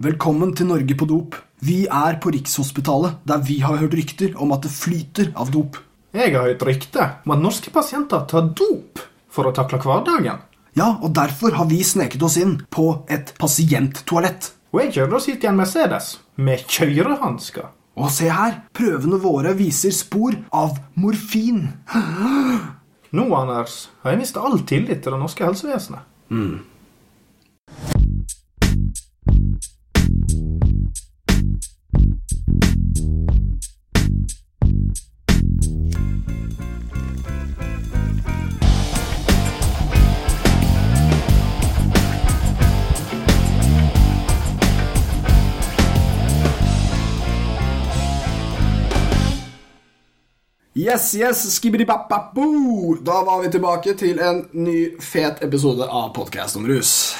Velkommen til Norge på dop. Vi er på Rikshospitalet, der vi har hørt rykter om at det flyter av dop. Jeg har hørt rykte om at norske pasienter tar dop for å takle hverdagen. Ja, og derfor har vi sneket oss inn på et pasienttoalett. Og jeg kjører oss hit i en Mercedes med kjørehansker. Og se her, prøvene våre viser spor av morfin. Nå, Anders, har jeg mistet all tillit til det norske helsevesenet. Yes, yes, skibbidi-bap-bap-boo! Da var vi tilbake til en ny fet episode av Podcast om rus.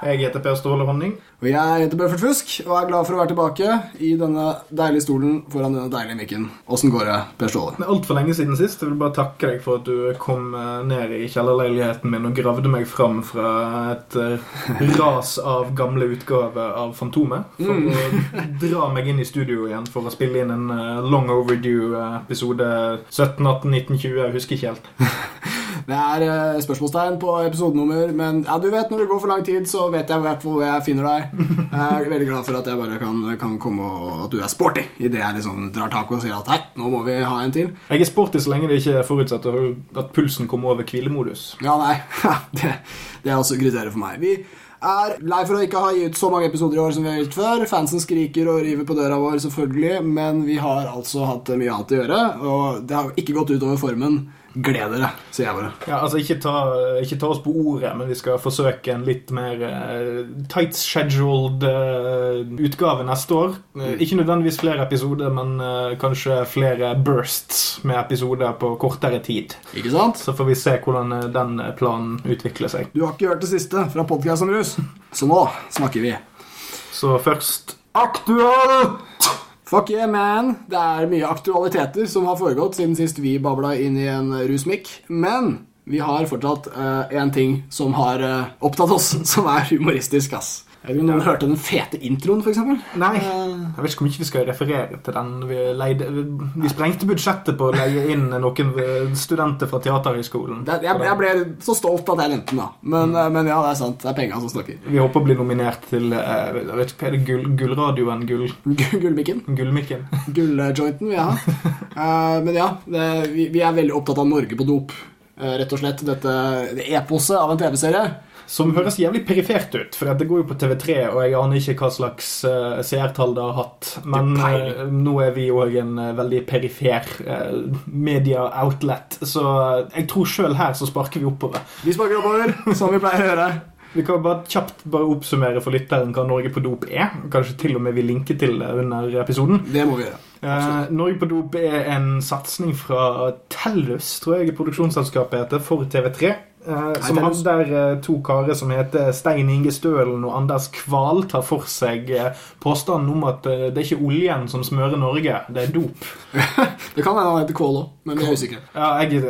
Jeg heter Per Ståle Honning. Og jeg heter Bøffert Fusk og er glad for å være tilbake i denne deilige stolen foran denne deilige mikken. Åssen går det, Per Ståle? Det er altfor lenge siden sist. Jeg vil bare takke deg for at du kom eh, ned i kjellerleiligheten min og gravde meg fram fra et eh, ras av gamle utgaver av Fantomet. For å dra meg inn i studio igjen for å spille inn en eh, long overdue episode 17, 18, 19, 20. Jeg husker ikke helt. Det er spørsmålstegn på episodenummer, men ja, du vet når det går for lang tid, så vet jeg i hvert fall hvor jeg finner deg. Jeg er veldig glad for at jeg bare kan, kan komme og at du er sporty idet jeg liksom drar tak og sier at hei, nå må vi ha en til. Jeg er sporty så lenge det ikke forutsetter at pulsen kommer over hvilemodus. Ja, nei, det, det er også kriteriet for meg. Vi er lei for å ikke ha gitt så mange episoder i år som vi har gjort før. Fansen skriker og river på døra vår, selvfølgelig, men vi har altså hatt mye annet å gjøre, og det har ikke gått utover formen. Gled dere, sier jeg bare. Ja, altså ikke ta, ikke ta oss på ordet, men vi skal forsøke en litt mer uh, tight scheduled uh, utgave neste år. Eh, ikke nødvendigvis flere episoder, men kanskje flere bursts med episoder på kortere tid. Ikke sant? Så får vi se hvordan den planen utvikler seg. Du har ikke hørt det siste fra Podkast om rus, så nå snakker vi. Så først Aktuelt! Fuck yeah, man! Det er mye aktualiteter som har foregått siden sist vi babla inn i en rusmikk. Men vi har fortsatt én ting som har uh, opptatt oss, som er humoristisk, ass. Jeg vet ikke om noen hørte den fete introen, eksempel? Nei, jeg vet ikke hvor mye vi skal referere til den. Vi, leide, vi sprengte budsjettet på å leie inn noen studenter fra Teaterhøgskolen. Jeg, jeg ble så stolt at jeg lente den, da. Men, mm. men ja, det er sant. Det er penga som snakker. Vi håper å bli nominert til eh, jeg vet ikke, er det, gull, Gullradioen? Gull, Gullmikken. gullmikken? Gulljointen vil jeg ha. Eh, men ja, det, vi, vi er veldig opptatt av Norge på dop. Eh, rett og slett dette det eposet av en TV-serie. Som høres jævlig perifert ut, for det går jo på TV3, og jeg aner ikke hva slags uh, seertall det har hatt. Men eh, nå er vi òg en uh, veldig perifer uh, media-outlet, så jeg tror sjøl her så sparker vi oppover. Vi sparker oppover, som vi pleier å gjøre. Vi kan bare kjapt bare oppsummere for lytteren hva Norge på dop er. Kanskje til og med vi linker til det under episoden. Det må vi gjøre. Eh, Norge på dop er en satsing fra Tellus, tror jeg produksjonsselskapet heter, for TV3. Eh, som han der eh, to karer som heter Stein Inge Stølen og Anders Kval tar for seg eh, påstanden om at det er ikke oljen som smører Norge, det er dop. Det kan hende han heter Kvål òg, men vi er usikre. Ja, jeg,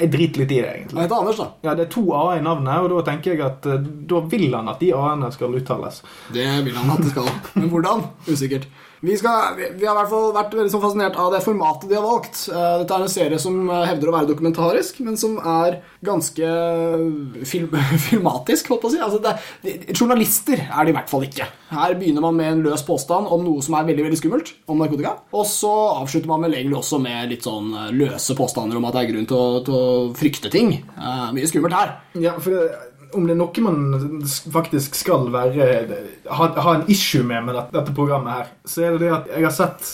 jeg driter litt i det, egentlig. Han heter Anders, da. Ja, Det er to A i navnet, og da tenker jeg at da vil han at de A-ene skal uttales. Det vil han at det skal. Men hvordan? Usikkert. Vi, skal, vi, har i hvert fall vært veldig fascinert av det formatet de har valgt. Eh, Dette er en serie som eh, hevder å være dokumentarisk, men som er ganske film, filmatisk, holdt på å si. Altså det, de, journalister er det i hvert fall ikke. Her begynner man med en løs påstand om noe som er veldig veldig skummelt, om narkotika. Og så avslutter man vel egentlig også med litt sånn eh, løse påstander om at det er grunn til å, til å frykte ting. Eh, mye skummelt her. Ja, for det, om det er noe man faktisk skal være ha, ha en issue med med dette, programmet her, så er det det at jeg har sett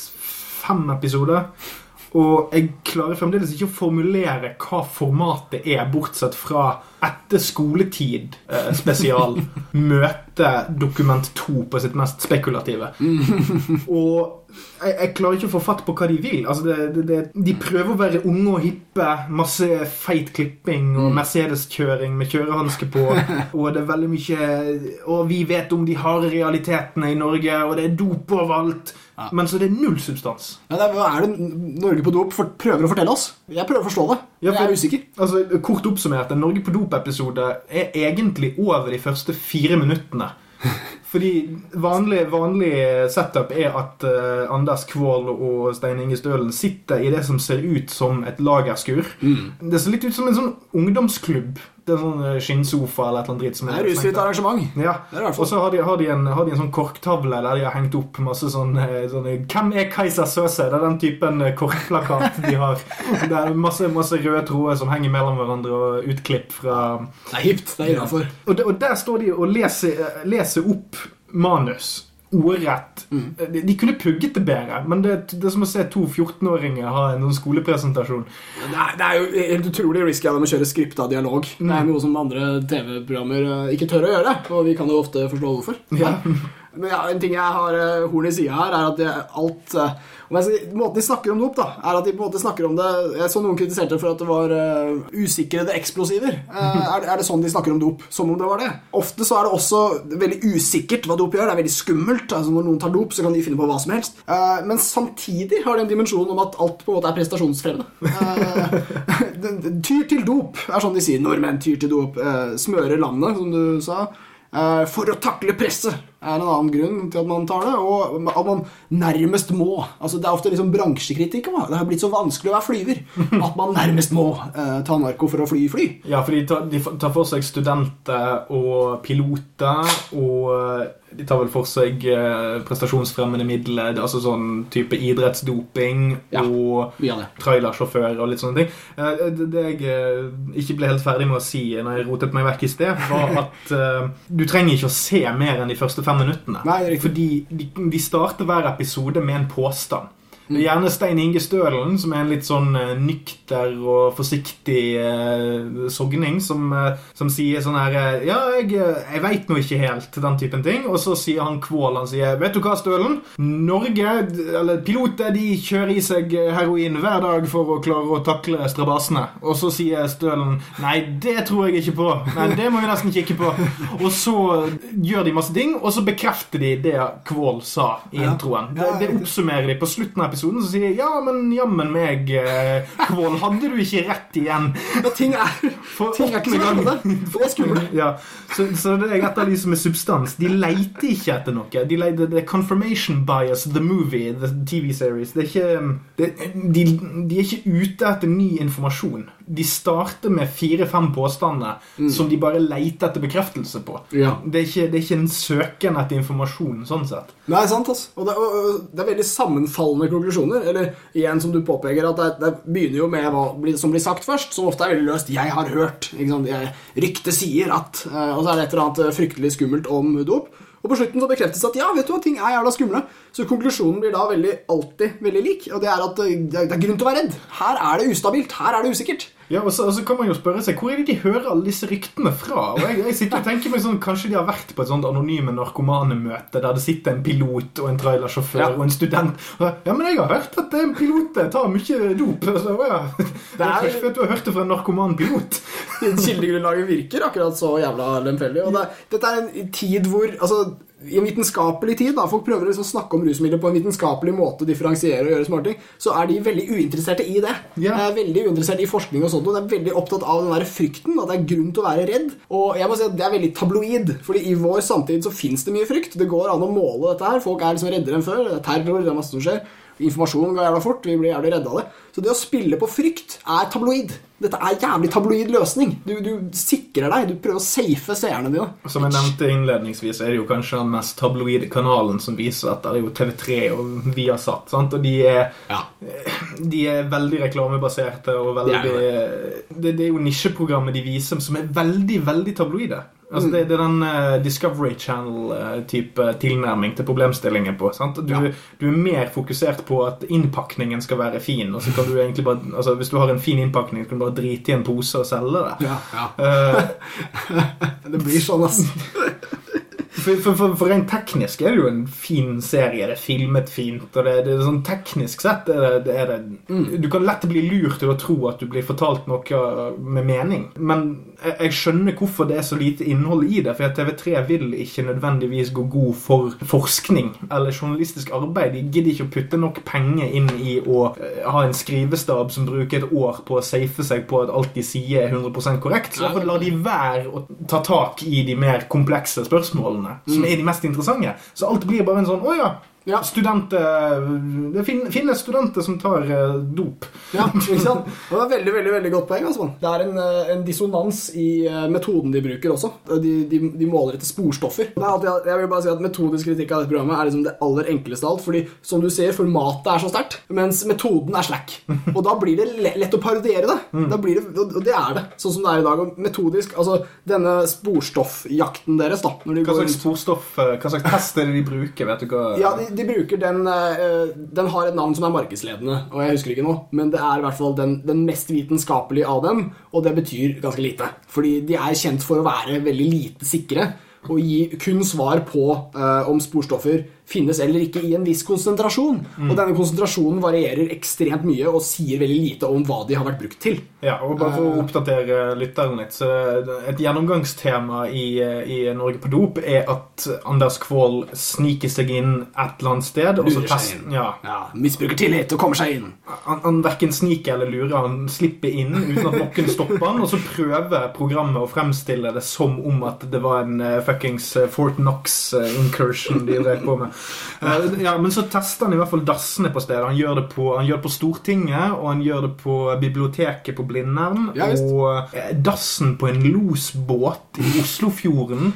fem episoder, og jeg klarer fremdeles ikke å formulere hva formatet er, bortsett fra etter skoletid eh, spesial møte Dokument 2 på sitt mest spekulative. Og jeg, jeg klarer ikke å få fatt på hva de vil. Altså det, det, det, de prøver å være unge og hippe. Masse feit klipping og Mercedes-kjøring med kjørehanske på. Og det er veldig mye Og vi vet om de harde realitetene i Norge, og det er dop overalt. Men så det er null substans. Ja, det er, er det Norge på dop for, prøver å fortelle oss? Jeg prøver å forstå det. Ja, jeg er usikker. Altså, Kort oppsummert, en Norge på dop-episode er egentlig over de første fire minuttene. Fordi vanlig, vanlig setup er at uh, Anders Kvål og Stein Inge Stølen sitter i det som ser ut som et lagerskur. Det ser litt ut som en sånn ungdomsklubb. Det er en sånn eh, skinnsofa eller et eller annet dritt. som Det er rusfritt arrangement. Ja, og så har de, har, de en, har de en sånn korktavle der de har hengt opp masse sånn eh, sånne, Hvem er Kaiser Søse? Det er den typen korkplakat de har. Det er masse, masse røde tråder som henger mellom hverandre, og utklipp fra Det er hipt. Det er innafor. og, og der står de og leser, leser opp manus. Ordrett. De, de kunne pugget det bedre, men det, det er som å se to 14-åringer ha en sånn skolepresentasjon. Det er, det er jo helt utrolig risky av dem å kjøre skripta dialog. Det er noe som andre TV-programmer eh, ikke tør å gjøre, og vi kan jo ofte forstå hvorfor. Ja. Men ja, en ting jeg har uh, horn i sida her, er at det, alt om jeg Måten de snakker om dop, da, er at de på en måte snakker om det Jeg så noen kritiserte for at det var uh, usikrede eksplosiver. Er, er det sånn de snakker om dop? Som om det var det? Ofte så er det også veldig usikkert hva dop gjør. Det er veldig skummelt. altså Når noen tar dop, så kan de finne på hva som helst. Men samtidig har det en dimensjon om at alt på en måte er prestasjonsfremmende. Tyr til dop, er sånn de sier. Nordmenn tyr til dop. Smører landet, som du sa. For å takle presset er en annen grunn til at man tar det. Og at man nærmest må. Altså Det er ofte liksom bransjekritikk. om Det har blitt så vanskelig å være flyver at man nærmest må eh, ta narko for å fly fly. Ja, for de tar, de tar for seg studenter og piloter, og eh, de tar vel for seg eh, prestasjonsfremmende midler, det er altså sånn type idrettsdoping Ja. og Mye av trailersjåfør og litt sånne ting. Eh, Det, det jeg ikke ble helt ferdig med å si når jeg rotet meg vekk i sted, var at du trenger ikke å se mer enn de første fem minuttene. Nei. Fordi de, de starter hver episode med en påstand. Det er gjerne Stein Inge Stølen, som er en litt sånn eh, nykter og forsiktig eh, sogning, som, eh, som sier sånn her eh, Ja, jeg, eh, jeg veit nå ikke helt, den typen ting. Og så sier han Kvål han sier Vet du hva, Stølen? Norge, eller piloter, de kjører i seg heroin hver dag for å klare å takle strabasene. Og så sier Stølen Nei, det tror jeg ikke på. Nei, det må vi nesten kikke på. Og så gjør de masse ting, og så bekrefter de det Kvål sa i introen. Det, det oppsummerer de på slutten av episoden, så sier de ja, men jammen meg, eh, Kvål, hadde du ikke rett igjen? Ja, ting er, For ting er ikke gang. For det er skummelt. Ja, så, så det jeg etterlyser med substans De leiter ikke etter noe. De leiter, det er confirmation bias, the movie, the TV series. Det er ikke, det, de, de er ikke ute etter ny informasjon. De starter med fire-fem påstander som de bare leiter etter bekreftelse på. Ja. Det, er ikke, det er ikke en søken etter informasjon, sånn sett. Nei, sant, altså. Og det, og det er veldig sammenfallende konklusjoner. Eller igjen, som du påpeker, at det, det begynner jo med hva som blir sagt først, som ofte er veldig løst. 'Jeg har hørt'. 'Ryktet sier at' eh, Og så er det et eller annet fryktelig skummelt om dop. Og på slutten så bekreftes det at ja, vet du hva, ting er jævla skumle. Så konklusjonen blir da veldig, alltid veldig lik. Og det er at eh, det er grunn til å være redd. Her er det ustabilt. Her er det usikkert. Ja, og så, og så kan man jo spørre seg Hvor er det de hører alle disse ryktene fra? Og jeg, jeg sitter og tenker meg sånn Kanskje de har vært på et sånt anonyme narkomanemøte der det sitter en pilot og en trailersjåfør Ja. og en student og, Ja, men jeg har hørt at en pilot tar mye dop. Så, ja. Det er- ikke at du har hørt det fra en narkoman pilot. Kildegrunnlaget virker akkurat så jævla lemfeldig. Og det, dette er en tid hvor altså, I en vitenskapelig tid, da, folk prøver liksom å snakke om rusmidler på en vitenskapelig måte, differensiere og gjøre smarte ting, så er de veldig uinteresserte i det. Yeah. De er veldig uinteressert i forskning og sånt, og de er veldig opptatt av den der frykten, at det er grunn til å være redd. Og jeg må si at det er veldig tabloid, fordi i vår samtid så fins det mye frykt. Det går an å måle dette her. Folk er liksom reddere enn før. Det er terror, det er masse som skjer. Informasjon går jævla fort. Vi blir jævlig redde av det. Så det å spille på frykt er tabloid. Dette er jævlig tabloid løsning. Du, du sikrer deg. Du prøver å safe seerne dine. Som jeg nevnte innledningsvis, er det jo kanskje den mest tabloide kanalen som viser dette. Det er jo TV3 og Viasat. sant? Og de er, Ja. de er veldig reklamebaserte og veldig Det det, det er jo nisjeprogrammet de viser som er veldig, veldig tabloide. Altså, det, det er den eh, Discovery Channel-type tilnærming til problemstillingen på. sant? Du, Ja. du er mer fokusert på at innpakningen skal være fin. og så kan du egentlig bare, altså Hvis du har en fin innpakning, så kan du bare drite i en pose og selge det. Ja, ja. Uh, Det blir sånn, ass. For, for, for, for rent teknisk er det jo en fin serie. Det er filmet fint. og det, det er sånn Teknisk sett er det, er det Du kan lett bli lurt til å tro at du blir fortalt noe med mening. Men jeg, jeg skjønner hvorfor det er så lite innhold i det. For TV3 vil ikke nødvendigvis gå god for forskning eller journalistisk arbeid. De gidder ikke å putte nok penger inn i å eh, ha en skrivestab som bruker et år på å safe seg på at alt de sier, er 100% korrekt. Så derfor lar de være å ta tak i de mer komplekse spørsmålene. Historiene som er de mest interessante. Så alt blir bare en sånn Å ja. Ja. Studenter Det finnes studenter som tar eh, dop. Ja, ikke sant? Det var veldig veldig, veldig godt poeng. Altså. Det er en, eh, en dissonans i eh, metoden de bruker også. De, de, de måler etter sporstoffer. Det er alltid, jeg vil bare si at Metodisk kritikk av dette programmet er liksom det aller enkleste av alt. Fordi som du ser, formatet er så sterkt, mens metoden er slack. Og da blir det lett å parodiere det. Blir det. Og det er det, sånn som det er i dag. Og metodisk, altså denne sporstoffjakten deres, da de Hva slags sporstoff, hva slags test er det de bruker? Vet du hva? ja, de, de bruker den eh, Den har et navn som er markedsledende, og jeg husker ikke nå, men det er i hvert fall den, den mest vitenskapelige av dem, og det betyr ganske lite. Fordi de er kjent for å være veldig lite sikre og gi kun svar på eh, om sporstoffer finnes eller ikke i en viss konsentrasjon. Og denne konsentrasjonen varierer ekstremt mye og sier veldig lite om hva de har vært brukt til. Ja, og bare for å oppdatere lytteren litt, så Et gjennomgangstema i, i Norge på dop er at Anders Kvål sniker seg inn et eller annet sted. Og så Lurer seg inn. ja, Ja, Misbruker tillit og kommer seg inn. han, han verken sniker eller lurer. Han slipper inn uten at noen stopper han, og så prøver programmet å fremstille det som om at det var en uh, fuckings eh, Fort Knox eh, incursion de drev på med. Eh, ja, Men så tester han i hvert fall dassene på stedet. Han gjør det på, han gjør det på Stortinget, og han gjør det på biblioteket på Blindern. Ja, og eh, dassen på en losbåt i Oslofjorden,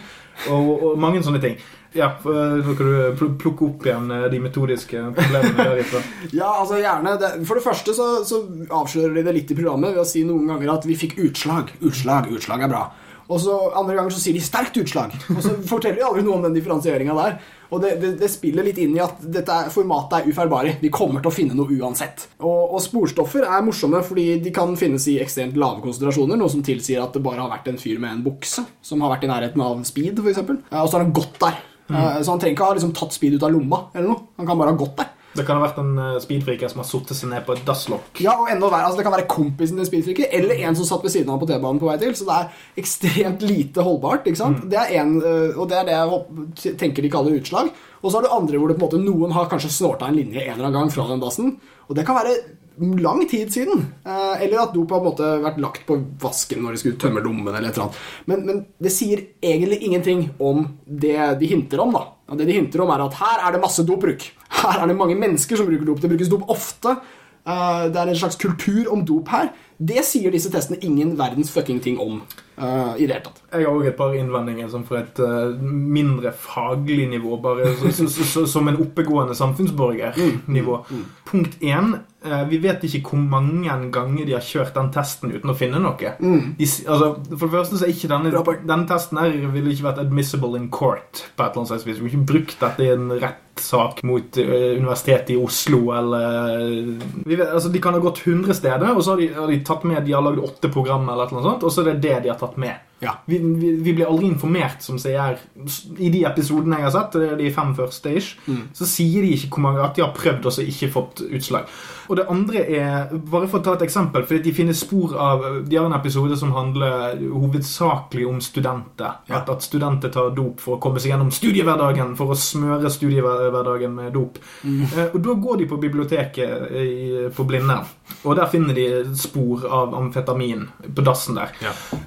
og, og mange sånne ting. Ja, eh, kan du plukke opp igjen de metodiske problemene derifra. Ja, altså gjerne det. For det første så, så avslører de det litt i programmet ved å si noen ganger at vi fikk utslag. Utslag, utslag er bra. Og så andre ganger så sier de 'sterkt utslag'. Og så forteller de aldri noe om den differensieringa der. Og det, det, det spiller litt inn i at dette formatet er uferdig. Vi kommer til å finne noe uansett. Og, og sporstoffer er morsomme fordi de kan finnes i ekstremt lave konsentrasjoner, noe som tilsier at det bare har vært en fyr med en bukse som har vært i nærheten av speed, f.eks. Og så har han gått der. Mm. Så han trenger ikke ha liksom, tatt speed ut av lomma, eller noe. Han kan bare ha gått der. Det kan ha vært en uh, speedfreaker som har satt seg ned på et dasslokk. Ja, og enda verre, altså Det kan være kompisen til speedfreaker eller en som satt ved siden av ham på T-banen på vei til. Så det er ekstremt lite holdbart. ikke sant? Det er en, øh, og det er det jeg tenker de kaller utslag. Og så har du andre hvor det på en måte noen har kanskje snorta en linje en eller annen gang fra den dassen. Og det kan være lang tid siden. Eh, eller at dop har på en måte vært lagt på vasken når de skulle tømme lommen. eller et eller annet. Men, men det sier egentlig ingenting om det de hinter om. da. Og det de hinter om er at her er det masse dopbruk. Her er det mange mennesker som bruker dop. Det brukes dop ofte. Eh, det er en slags kultur om dop her. Det sier disse testene ingen verdens fucking ting om Uh, i det hele tatt. Jeg har òg et par innvendinger som fra et uh, mindre faglig nivå. Bare så, så, så, som en oppegående samfunnsborger-nivå. Punkt én. uh, vi vet ikke hvor mange ganger de har kjørt den testen uten å finne noe. De, altså, for det første så er ikke denne, denne testen her ville ikke vært admissible in court. på et eller annet slags vis. Vi har ikke brukt dette i en rettssak mot Universitetet i Oslo eller vi vet, altså, De kan ha gått 100 steder, og så har de, har de tatt med De har lagd åtte programmer, eller noe sånt, og så er det det de har tatt med. Ja. Vi, vi, vi blir aldri informert som seer I de episodene jeg har sett, de fem første ish, så sier de ikke hvor mange at de har prøvd og så ikke fått utslag. Og det andre er, bare for å ta et eksempel, fordi de finner spor av De har en episode som handler hovedsakelig om studenter. Ja. At, at studenter tar dop for å komme seg gjennom studiehverdagen, for å smøre studiehverdagen med dop. Eh, og da går de på biblioteket i, på blinde, og der finner de spor av amfetamin på dassen der.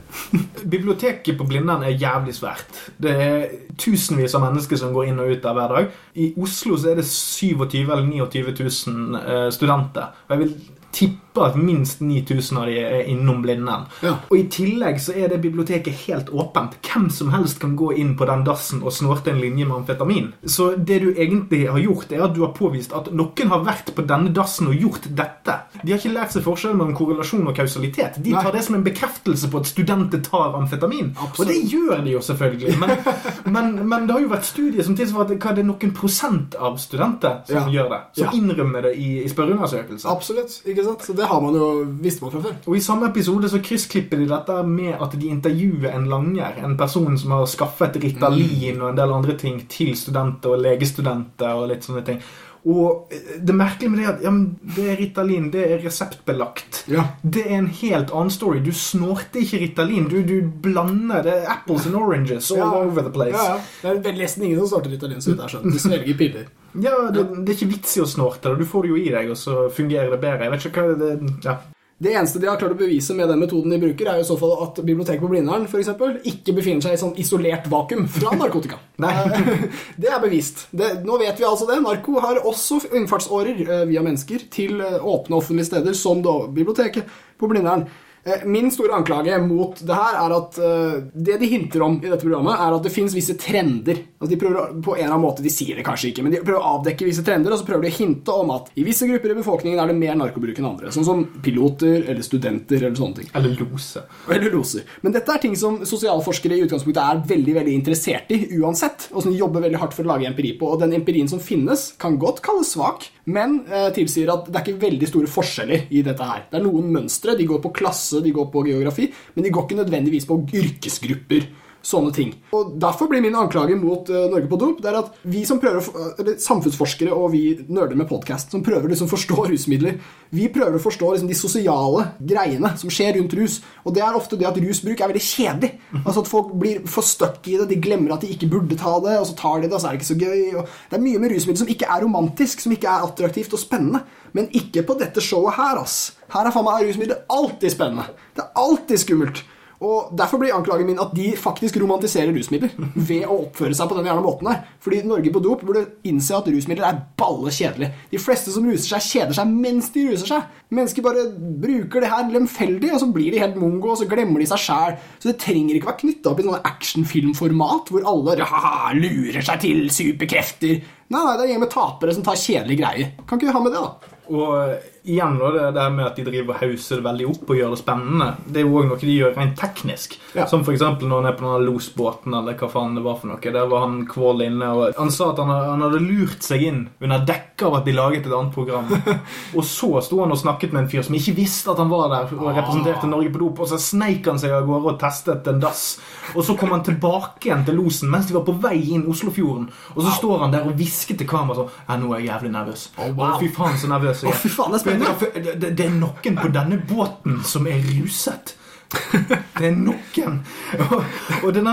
Biblioteket på Blindern er jævlig svært. Det er tusenvis av mennesker som går inn og ut der hver dag. I Oslo så er det 27 eller 29 000 eh, studenter. Og jeg vil tippe at minst 9000 av de er innom Blindern. Ja. Og i tillegg så er det biblioteket helt åpent. Hvem som helst kan gå inn på den dassen og snorte en linje med amfetamin. Så det du egentlig har gjort, er at du har påvist at noen har vært på denne dassen og gjort dette. De har ikke lært seg forskjellen mellom korrelasjon og kausalitet. De Nei. tar det som en bekreftelse på at studenter tar amfetamin. Absolutt. Og det gjør de jo selvfølgelig. Men, men, men det har jo vært studier som tilsvarer at det er noen prosent av studenter som Ja. gjør det. Som Ja. innrømmer det i, i spørreundersøkelser. Absolutt. ikke sant? Så det har man jo visst fra før. Og I samme episode så kryssklipper de dette med at de intervjuer en langer. En person som har skaffet Ritalin og en del andre ting til studenter og legestudenter. og litt sånne ting. Og eh, det merkelige med det er at ja, det er Ritalin, det er reseptbelagt. Ja. Det er en helt annen story. Du snorte ikke Ritalin. Du, du blander det er apples and oranges all Ja. over the place. Ja, ja. Det er nesten ingen som snorter Ritalin, så vidt jeg skjønt. De svelger piller. Ja, det, det er ikke vits i å snorte det. Du får det jo i deg, og så fungerer det bedre. Jeg vet ikke hva det Ja. Det eneste de har klart å bevise med den metoden de bruker, er jo i så fall at biblioteket på Blindern for eksempel, ikke befinner seg i sånn isolert vakuum fra narkotika. Nei. det er bevist. Det, nå vet vi altså det. Narko har også innfartsårer eh, via mennesker til eh, åpne offentlige steder, som da biblioteket på Blindern. Eh, Min store anklage mot det her er at eh, det de hinter om i dette programmet, er at det fins visse trender. Altså de prøver på en eller annen måte, de sier det kanskje ikke, men de prøver å avdekke visse trender, og så prøver de å hinte om at i visse grupper i befolkningen er det mer narkobruk enn andre. Sånn som piloter eller studenter eller sånne ting. Eller lose. Eller loser. Men dette er ting som sosialforskere i utgangspunktet er veldig veldig interessert i uansett, og som de jobber veldig hardt for å lage empiri på. Og den empirien som finnes, kan godt kalles svak, men eh, tilsier at det er ikke veldig store forskjeller i dette her. Det er noen mønstre. De går på klasse, de går på geografi, men de går ikke nødvendigvis på yrkesgrupper. Sånne ting. Og Derfor blir min anklage mot uh, Norge på dop det er at vi som prøver eller samfunnsforskere og vi nerder med podkast som prøver liksom forstå rusmidler, vi prøver å forstå liksom de sosiale greiene som skjer rundt rus. Og det er ofte det at rusbruk er veldig kjedelig. Altså At folk blir for stuck i det, de glemmer at de ikke burde ta det, og så tar de det, og så er det ikke så gøy. Det er mye med rusmidler som ikke er romantisk, som ikke er attraktivt og spennende. Men ikke på dette showet her, ass. Her er faen meg rusmidler alltid spennende. Det er alltid skummelt. Og Derfor blir anklagen min at de faktisk romantiserer rusmidler ved å oppføre seg på den måten her. Fordi Norge på dop burde innse at rusmidler er balle kjedelig. De fleste som ruser seg, kjeder seg mens de ruser seg. Mennesker bare bruker det her lemfeldig, og så blir de helt mongo, og så glemmer de seg sjæl. Så det trenger ikke være knytta opp i sånn actionfilmformat hvor alle «Haha, lurer seg til superkrefter. Nei, nei, det er en gjeng med tapere som tar kjedelige greier. Kan ikke vi ha med det, da? Og igjen da, det der med at de driver og hauser det veldig opp og gjør det spennende, det er jo òg noe de gjør rent teknisk. Ja. Som f.eks. når han er på denne losbåten, eller hva faen det var for noe. Der var han Kvål inne, og han sa at han, han hadde lurt seg inn under dekke av at de laget et annet program. og så sto han og snakket med en fyr som ikke visste at han var der og representerte Norge på dop, og så sneik han seg av gårde og testet en dass. Og så kom han tilbake igjen til losen mens de var på vei inn Oslofjorden. Og så står han der og hvisker til kameraet sånn Ja, nå er jeg jævlig nervøs. Å, wow. Å, fy faen, så nervøs jeg Å, fy faen, det er. Det, er noen på denne båten som er ruset. Det er noen. Og, og den,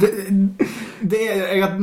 det, det er, Jeg har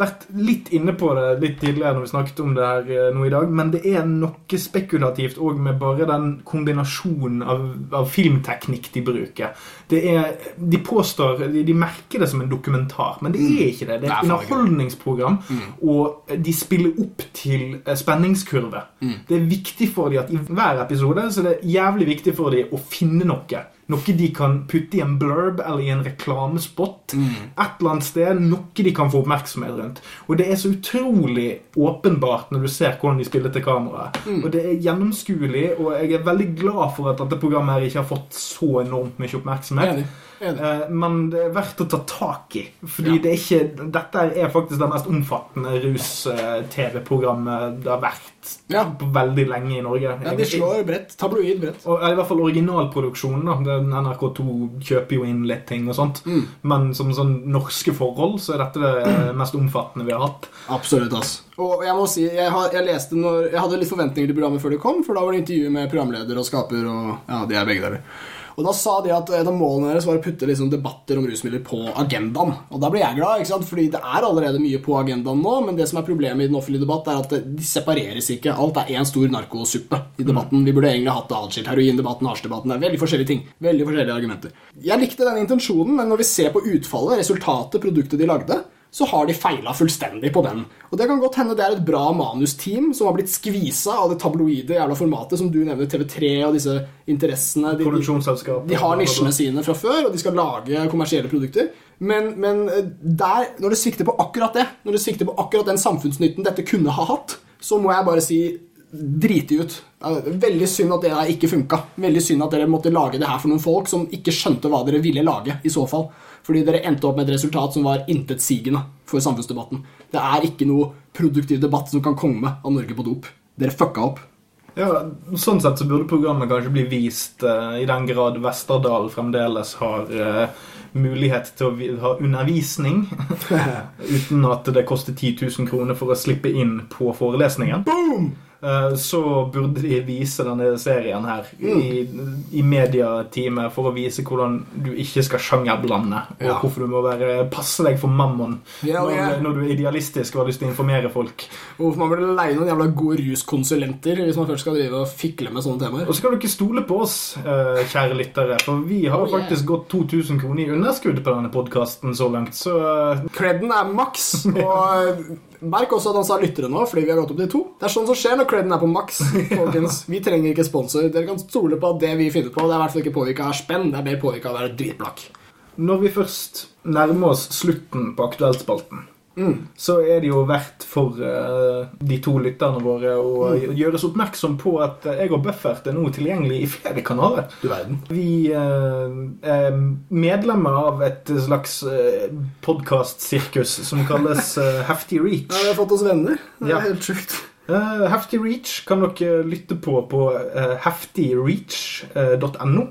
vært litt inne på det litt tidligere når vi snakket om det her eh, nå i dag, men det er noe spekulativt òg med bare den kombinasjonen av, av filmteknikk de bruker. Det er, de påstår de, de merker det som en dokumentar, men det er ikke det. Det er et er underholdningsprogram, og de spiller opp til eh, spenningskurve. Det er viktig for dem at i hver episode så det er det jævlig viktig for dem å finne noe. Noe de kan putte i en blurb eller i en reklamespot. Et eller annet sted. Noe de kan få oppmerksomhet rundt. Og det er så utrolig åpenbart når du ser hvordan de spiller til kameraet. Og det er gjennomskuelig, og jeg er veldig glad for at dette programmet her ikke har fått så enormt mye oppmerksomhet. Eh, Men det er verdt å ta tak i. Fordi Ja. det er ikke, dette er faktisk det mest omfattende rus-TV-programmet det har vært Ja. på veldig lenge i Norge. Ja, De slår bredt. Tabloid bredt. Og, i hvert fall originalproduksjonen. da NRK2 kjøper jo inn litt ting og sånt. Mm. Men som sånn norske forhold så er dette det mest omfattende vi har hatt. Absolutt, ass. Og jeg må si, jeg, har, jeg leste når Jeg hadde litt forventninger til programmet før det kom, for da var det intervju med programleder og skaper og Ja, de er begge deler. Og da sa de at et av målene deres var å putte liksom debatter om rusmidler på agendaen. Og da ble jeg glad, ikke sant? fordi det er allerede mye på agendaen nå, men det som er problemet i den offentlige debatt, er at de separeres ikke. Alt er én stor narkosuppe i debatten. Vi burde egentlig hatt det atskilt. Heroindebatten, hasjdebatten. Det er veldig forskjellige ting. Veldig forskjellige argumenter. Jeg likte den intensjonen, men når vi ser på utfallet, resultatet, produktet de lagde, så har de feila fullstendig på den. Og det kan godt hende det er et bra manusteam som har blitt skvisa av det tabloide jævla formatet som du nevner, TV3 og disse interessene. De, de, de har nisjene sine fra før, og de skal lage kommersielle produkter. Men, men eh, der, når det svikter på akkurat det, når det svikter på akkurat den samfunnsnytten dette kunne ha hatt, så må jeg bare si driti ut. Veldig synd at det der ikke funka. Veldig synd at dere måtte lage det her for noen folk som ikke skjønte hva dere ville lage. i så fall. Fordi dere endte opp med et resultat som var intetsigende for samfunnsdebatten. Det er ikke noe produktiv debatt som kan komme av Norge på dop. Dere fucka opp. Ja, Sånn sett så burde programmet kanskje bli vist uh, i den grad Vesterdal fremdeles har uh, mulighet til å ha undervisning uten at det koster 10 000 kroner for å slippe inn på forelesningen. Boom! Eh, så burde de vise denne serien her i, i mediatime for å vise hvordan du ikke skal sjangerblande, og Ja. hvorfor du må være passe deg for mammon Ja, når, ja. når du er idealistisk og har lyst til å informere folk. Hvorfor man burde leie noen jævla gode ruskonsulenter hvis man først skal drive og fikle med sånne temaer. Og så kan du ikke stole på oss, eh, kjære lyttere, for vi har Oh, yeah. faktisk gått 2000 kroner i underskudd på denne podkasten så langt, så eh, Creden er maks. Og merk også at han sa lyttere nå, fordi vi har gått opp til to. Det er sånn som skjer når creden er på maks. folkens. Vi trenger ikke sponsor. Dere kan stole på at det vi finner på, det er i hvert fall ikke påvirka av spenn. Det er mer påvirka av å være dritblakk. Når vi først nærmer oss slutten på Aktuellspalten, så er det jo verdt for uh, de to lytterne våre å gjøres oppmerksom på at eh, jeg og Buffert er nå tilgjengelig i flere kanaler. Du verden. Vi uh, er medlemmer av et slags uh, podkastsirkus som kalles uh, Hefty Reach. Ja, vi har fått oss venner. Det er Ja. helt sjukt. Hefty Reach kan dere lytte på på heftyreach.no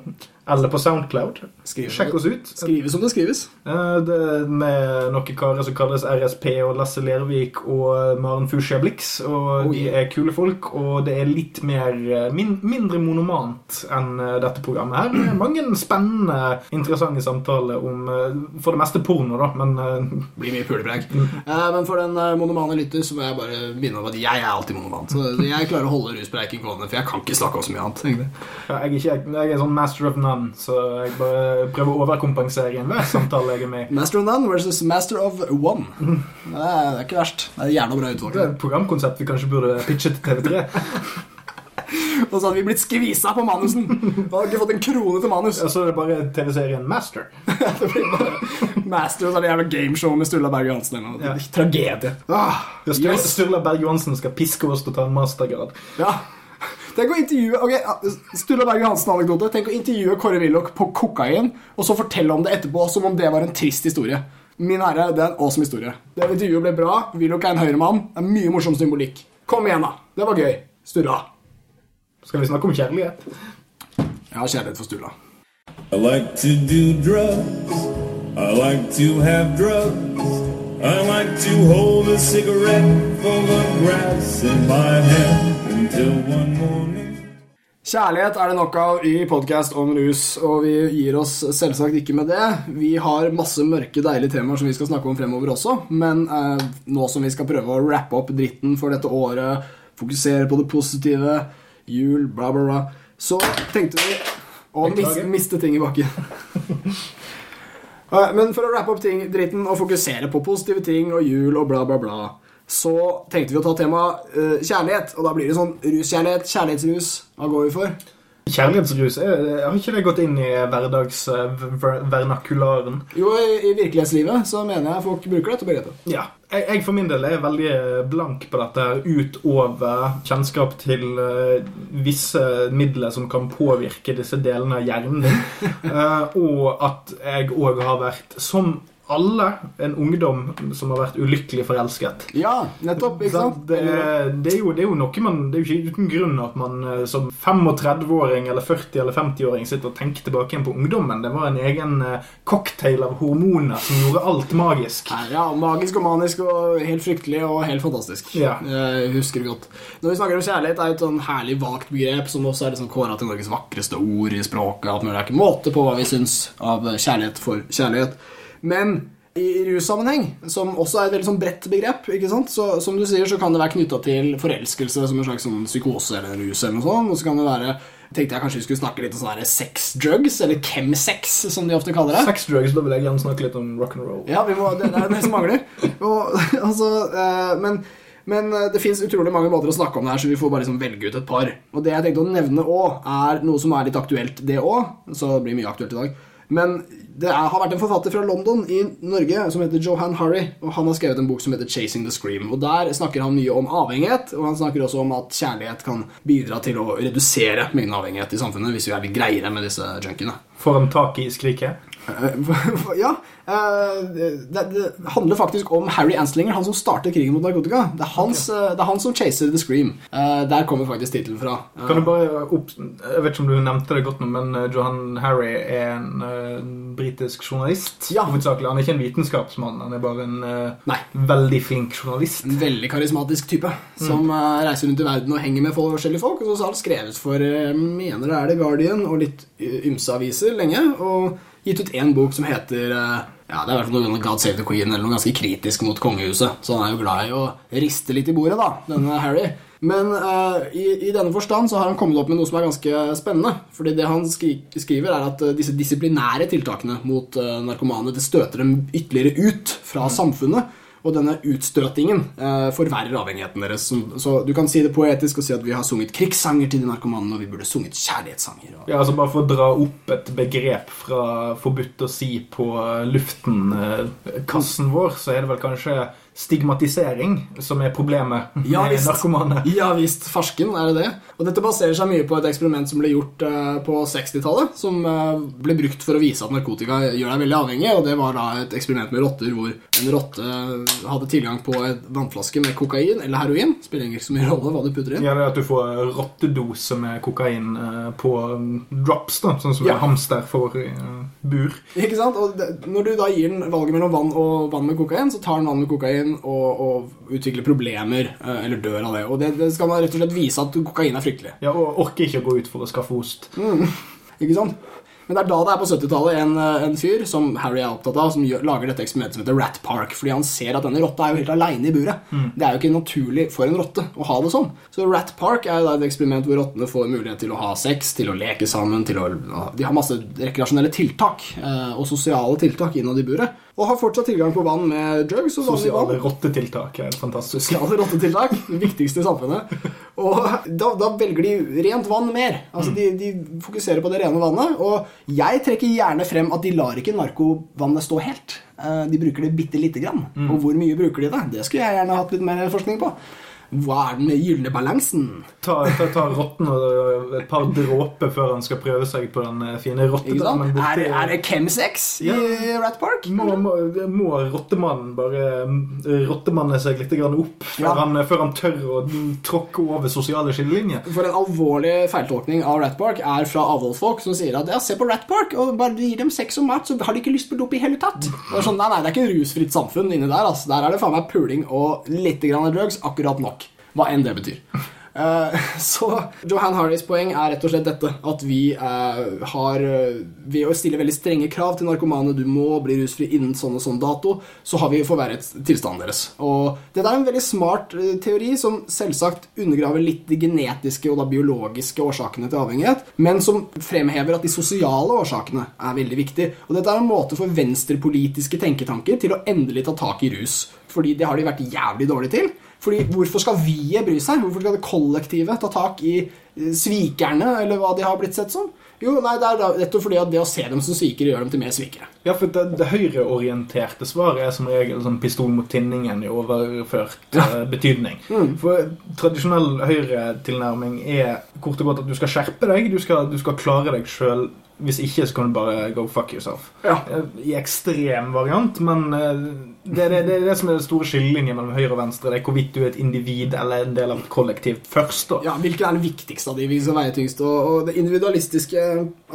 eller på Soundcloud. Skrive. Sjekk oss ut. Skrive som det skrives. Det med noen karer som kalles RSP og Lasse Lervik og Maren Fushia Blix. Og de er kule folk, og det er litt mer eh, min, mindre monomant enn eh, dette programmet her. Det er mange spennende, interessante samtaler om eh, for det meste porno, da, men Blir mye pulepreik. Eh, men for den monomane lytter så må jeg bare minne om at jeg er alltid monomant. Så jeg klarer å holde ruspreiken gående, for jeg kan ikke snakke om så mye annet. egentlig. ja, jeg, er ikke, jeg er sånn master of none, så jeg bare prøver å overkompensere i enhver samtale jeg er med i. Master of none versus master of one. Det er, det ikke verst. Det er jævla bra Det er et programkonsept vi kanskje burde pitche til TV3. Og så hadde vi blitt skvisa på manusen. Vi hadde ikke fått en krone til manus. Og så er det bare TV-serien Master. Det blir bare Master og så er det jævla gameshow med Sturla Berg Johansen. Ja. Tragedie. Ah, Sturla, yes. Sturla Berg Johansen skal piske oss til å ta en mastergrad. Ja. Tenk å intervjue ok, Sturla Berge Hansen-anekdote. Tenk å intervjue Kåre Willoch på kokain, og så fortelle om det etterpå som om det var en trist historie. Min herre, det er en awesome historie. Det intervjuet ble bra. Willoch er en høyremann. Det er mye morsom symbolikk. Kom igjen, da. Det var gøy. Sturla. Skal vi snakke om kjærlighet? Jeg har kjærlighet for Sturla. I like to do drugs. I like to have drugs. I like to hold a cigarette full of grass in my hand. Kjærlighet er det nok av i podkast om rus, og vi gir oss selvsagt ikke med det. Vi har masse mørke, deilige temaer som vi skal snakke om fremover også, men eh, nå som vi skal prøve å rappe opp dritten for dette året, fokusere på det positive, jul, bla, bla, bla, så tenkte vi å mis miste ting i bakken. Eh, Men for å rappe opp ting, dritten og fokusere på positive ting og jul og bla, bla, bla, så tenkte vi å ta temaet uh, kjærlighet. Og da blir det sånn ruskjærlighet, kjærlighetsrus. Hva går vi for? Kjærlighetsrus, Jeg har ikke det gått inn i hverdagsvernakularen? Jo, i, i virkelighetslivet så mener jeg folk bruker dette begrepet. Ja. Jeg, jeg for min del er veldig blank på dette utover kjennskap til eh, visse midler som kan påvirke disse delene av hjernen din. uh, og at jeg òg har vært, som alle, en ungdom som har vært ulykkelig forelsket. Ja, nettopp. ikke sant? Det, det, er jo, det er jo noe man Det er jo ikke uten grunn at man eh, som 35-åring eller 40- eller 50-åring sitter og tenker tilbake igjen på ungdommen. Det var en egen eh, cocktail av hormoner som gjorde alt magisk. Ja, magisk og manisk og helt fryktelig og helt fantastisk. Ja. Jeg husker det godt. Når vi snakker om kjærlighet, er det et sånn herlig vagt begrep som også er liksom kåra til Norges vakreste ord i språket. At. Det er ikke måte på hva vi syns av kjærlighet for kjærlighet. Men i russammenheng, som også er et veldig sånn bredt begrep, ikke sant? Så, som du sier, så kan det være knytta til forelskelse som en slags sånn psykose eller rus. eller noe sånt, Og så kan det være tenkte jeg kanskje vi skulle snakke litt om sånne her sex drugs, eller chemsex, som de ofte kaller det. Sex drugs, da vil jeg gjerne snakke litt om rock'n'roll. Ja, vi må, det, det er det som mangler. Og, altså, eh, men, men eh, det fins utrolig mange måter å snakke om det her, så vi får bare liksom velge ut et par. Og det jeg tenkte å nevne òg, er noe som er litt aktuelt, det òg. Så det blir mye aktuelt i dag. Men det er, har vært en forfatter fra London i Norge som heter Johan Harry. Og han har skrevet en bok som heter 'Chasing the Scream'. Og Der snakker han mye om avhengighet, og han snakker også om at kjærlighet kan bidra til å redusere mengden avhengighet i samfunnet hvis vi er litt greiere med disse junkiene. Får de tak i skriket? Eh, ja. eh, det, det handler faktisk om Harry Anslinger, han som starter krigen mot narkotika. Det er, hans, okay. det er han som chaser The Scream. Eh, der kommer faktisk tittelen fra. Eh, Kan du bare opp... Jeg vet ikke om du nevnte det godt nå, men eh, Johan Harry er en uh, britisk journalist. Ja. Hovedsakelig. Han er ikke en vitenskapsmann, han er bare en uh, veldig flink journalist. En veldig karismatisk type som mm. reiser rundt i verden og henger med forskjellige folk. Og så har han skrevet for eh, mener det er The Guardian og litt eh, ymse aviser lenge. Og gitt ut én bok som heter eh, ja, det er i hvert fall noe God Save the Queen, eller noe ganske kritisk mot kongehuset. Så han er jo glad i å riste litt i bordet, da, denne Harry. Men uh, i, i denne forstand så har han kommet opp med noe som er ganske spennende. Fordi det han skri skriver, er at uh, disse disiplinære tiltakene mot uh, narkomane det støter dem ytterligere ut fra samfunnet. Og denne utstøtingen eh, forverrer avhengigheten deres. Så du kan si det poetisk og si at vi har sunget krigssanger til de narkomane, og vi burde sunget kjærlighetssanger. Og... Ja, altså Bare for å dra opp et begrep fra forbudt å si på eh, luften-kassen vår, så er det vel kanskje stigmatisering som er problemet Ja, med visst. narkomane. Ja visst, farsken er det det. Og dette baserer seg mye på et eksperiment som ble gjort eh, på 60-tallet, som eh, ble brukt for å vise at narkotika gjør deg veldig avhengig, og det var da et eksperiment med rotter hvor en rotte hadde tilgang på en vannflaske med kokain eller heroin. Spiller ikke så mye rolle hva du putter inn. Ja, det er At du får rottedose med kokain eh, på mm, drops, da, sånn som Ja. en hamster får i eh, bur. Ikke sant? Og det, når du da gir den valget mellom vann og vann med kokain, så tar den vann med kokain og, og utvikler problemer, eh, eller dør av det. Og det, det skal man rett og slett vise at kokain er fryktelig. Ja, Og orker ikke å gå ut for å skaffe ost. Ikke sant? Men det er da det er på 70-tallet en, eh, en fyr som Harry er opptatt av, som gjør, lager dette eksperimentet som heter Rat Park. Fordi han ser at denne rotta er jo helt aleine i buret. Det er jo ikke naturlig for en rotte å ha det sånn. Så Rat Park er jo da et eksperiment hvor rottene får mulighet til å ha sex, til å leke sammen, til å De har masse rekreasjonelle tiltak eh, og sosiale tiltak innad i buret. Og har fortsatt tilgang på vann med drugs og. Sosiale rottetiltak er fantastisk. Sosiale rottetiltak. Det viktigste i samfunnet. Og da, da velger de rent vann mer. Altså de, de fokuserer på det rene vannet. Og jeg trekker gjerne frem at de lar ikke narkovannet stå helt. Eh, De bruker det bitte lite grann. Og hvor mye bruker de det? Det skulle jeg gjerne hatt litt mer forskning på. Hva er den gylne balansen? Ta, ta, ta rotten og et par dråper før han skal prøve seg på den eh, fine Ikke rottedamen Er, det- er det chemsex i Ja. Rat Park? må, må, må rottemannen bare mm, rottemanne seg litt opp før, Ja. han, før han tør å tråkke over sosiale skillelinjer? For en alvorlig feiltolkning av Rat Park er fra avholdsfolk som sier at ja, se på Rat Park, og bare gir dem sex og mat, så har de ikke lyst på dop i hele tatt. Det er sånn, nei, nei, det er ikke rusfritt samfunn inni der. Altså. Der er det faen meg puling og litt grann drugs, akkurat nok. Hva enn det betyr. Eh, så Johan Harris poeng er rett og slett dette at vi eh, har eh, Ved å stille veldig strenge krav til narkomane, du må bli rusfri innen sånn og sånn dato, så har vi forverret tilstanden deres. Og Dette er en veldig smart teori som selvsagt undergraver litt de genetiske og da biologiske årsakene til avhengighet, men som fremhever at de sosiale årsakene er veldig viktige. Og dette er en måte for venstrepolitiske tenketanker til å endelig ta tak i rus. Fordi det har de vært jævlig dårlige til. Fordi Hvorfor skal vi bry seg? Hvorfor skal det kollektivet ta tak i eh, svikerne, eller hva de har blitt sett som? Jo, nei, det er rett og fordi at det å se dem som svikere gjør dem til mer svikere. Ja, for det, det høyreorienterte svaret er som regel sånn pistol mot tinningen i overført ja. betydning. For tradisjonell høyretilnærming er kort og godt at du skal skjerpe deg, du skal, du skal klare deg sjøl. Hvis ikke, så kan du bare go fuck yourself. Ja. Eh, I ekstrem variant, men eh, det er det, det, det som er den store skillelinjen mellom høyre og venstre. Det er hvorvidt du er et individ eller en del av et kollektiv først. da. Ja, Hvilken er den viktigste av de vi skal veie tyngst? Og, og de individualistiske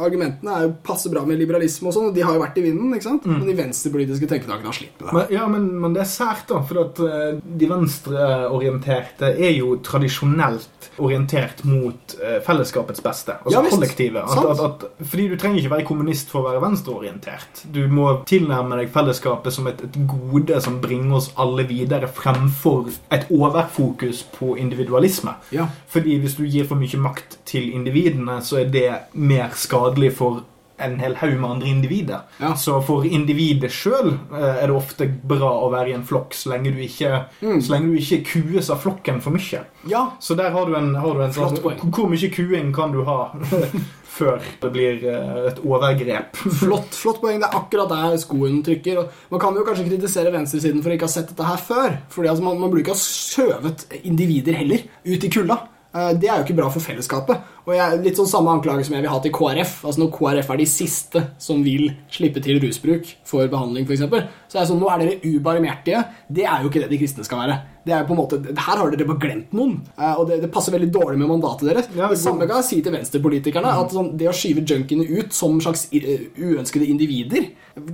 argumentene er jo passe bra med liberalisme og sånn, og de har jo vært i vinden, ikke sant? Men de venstrepolitiske tenketakene har slitt med det. Men, ja, men, men det er sært, da. For at eh, de venstreorienterte er jo tradisjonelt orientert mot fellesskapets beste. Altså Ja, kollektivet. At, at, at, fordi du trenger ikke være kommunist for å være venstreorientert. Du må tilnærme deg fellesskapet som et, et gode som bringer oss alle videre, fremfor et overfokus på individualisme. Ja. Fordi hvis du gir for mye makt til individene, så er det mer skadelig for en hel haug med andre individer. Ja. Så for individet sjøl er det ofte bra å være i en flokk så lenge du ikke, Mm. så lenge du ikke kues av flokken for mye. Ja, Så der har du en, har du en sånn Hvor mye kuing kan du ha før det blir eh, et overgrep? Flott, flott poeng. Det er akkurat der skoen trykker. Og man kan jo kanskje kritisere venstresiden for å ikke ha sett dette her før. Fordi altså, man, man burde ikke ha skjøvet individer heller ut i kulda. eh, det er jo ikke bra for fellesskapet. Og jeg, Litt sånn samme anklage som jeg vil ha til KrF. Altså Når KrF er de siste som vil slippe til rusbruk for behandling, f.eks., så er det sånn Nå er dere ubarmhjertige. Det er jo ikke det de kristne skal være. Det er jo på en måte, Her har dere bare glemt noen, eh, og det, det passer veldig dårlig med mandatet deres. Ja, det samme kan jeg si til venstrepolitikerne. at sånn, Det å skyve junkiene ut som slags eh, uønskede individer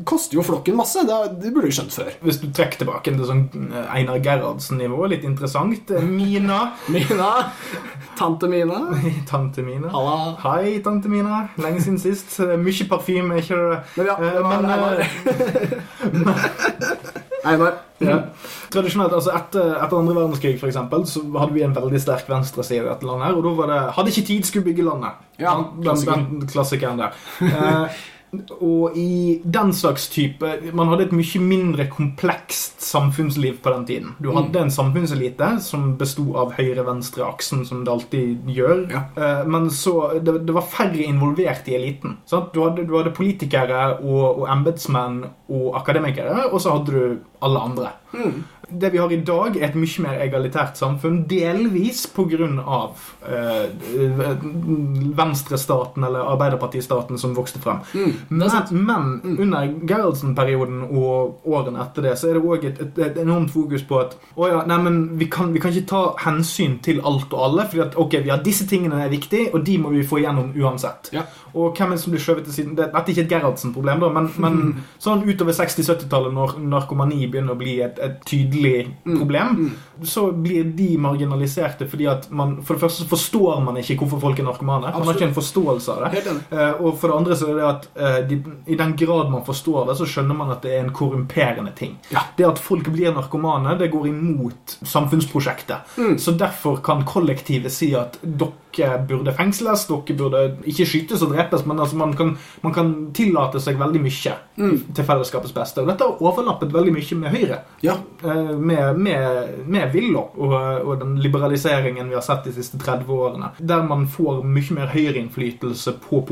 koster jo flokken masse. Det, det burde du skjønt før. Hvis du trekker tilbake til sånn eh, Einar Gerhardsen-nivå, litt interessant. Mina. Mina, tante Mina. Tante Mina. Halla. Hei, tante Mina. Lenge siden sist. Eh, Mye parfyme, ikke det? Men ja, Eh, det var men, Einar. Ja. Tradisjonelt, altså etter, etter andre verdenskrig for eksempel, så hadde vi en veldig sterk venstreside i dette landet. her, Og da var det 'Hadde ikke tid, skulle bygge landet'. Ja, den, den, den klassikeren der. Eh, og i den slags type Man hadde et mye mindre komplekst samfunnsliv på den tiden. Du hadde en samfunnselite som besto av høyre-venstre-aksen, som det alltid gjør. Ja. Eh, Men så det, det var færre involvert i eliten. Du, hadde, du hadde politikere og, og embetsmenn og akademikere, og så hadde du alle andre. Det vi har i dag, er et mye mer egalitært samfunn, delvis pga. Eh, venstrestaten eller arbeiderpartistaten som vokste frem. Men, men under Gerhardsen-perioden og årene etter det, så er det òg et, et, et enormt fokus på at å ja, nei, men vi kan, vi kan ikke ta hensyn til alt og alle, fordi at ok, vi har disse tingene er viktige, og de må vi få igjennom uansett. Ja. Og hvem er det som blir skjøvet til siden? Dette er ikke et Gerhardsen-problem, da, men, men sånn utover 60-70-tallet, når narkomani begynner å bli et, et tydelig problem, så blir de marginaliserte fordi at man For det første så forstår man ikke hvorfor folk er narkomane. Man har ikke en forståelse av det. Eh, og for det andre så er det at eh, de, i den grad man forstår det, så skjønner man at det er en korrumperende ting. Det at folk blir narkomane, det går imot samfunnsprosjektet. Mm. Så derfor kan kollektivet si at dere burde fengsles, dere burde ikke skytes og drepes, men altså man, kan, man kan tillate seg veldig mye Mm. til fellesskapets beste. Og dette har overlappet veldig mye med Høyre. Ja. Eh, med, med, med Villa og, og den liberaliseringen vi har sett de siste 30 årene. Der man får mye mer høyreinnflytelse på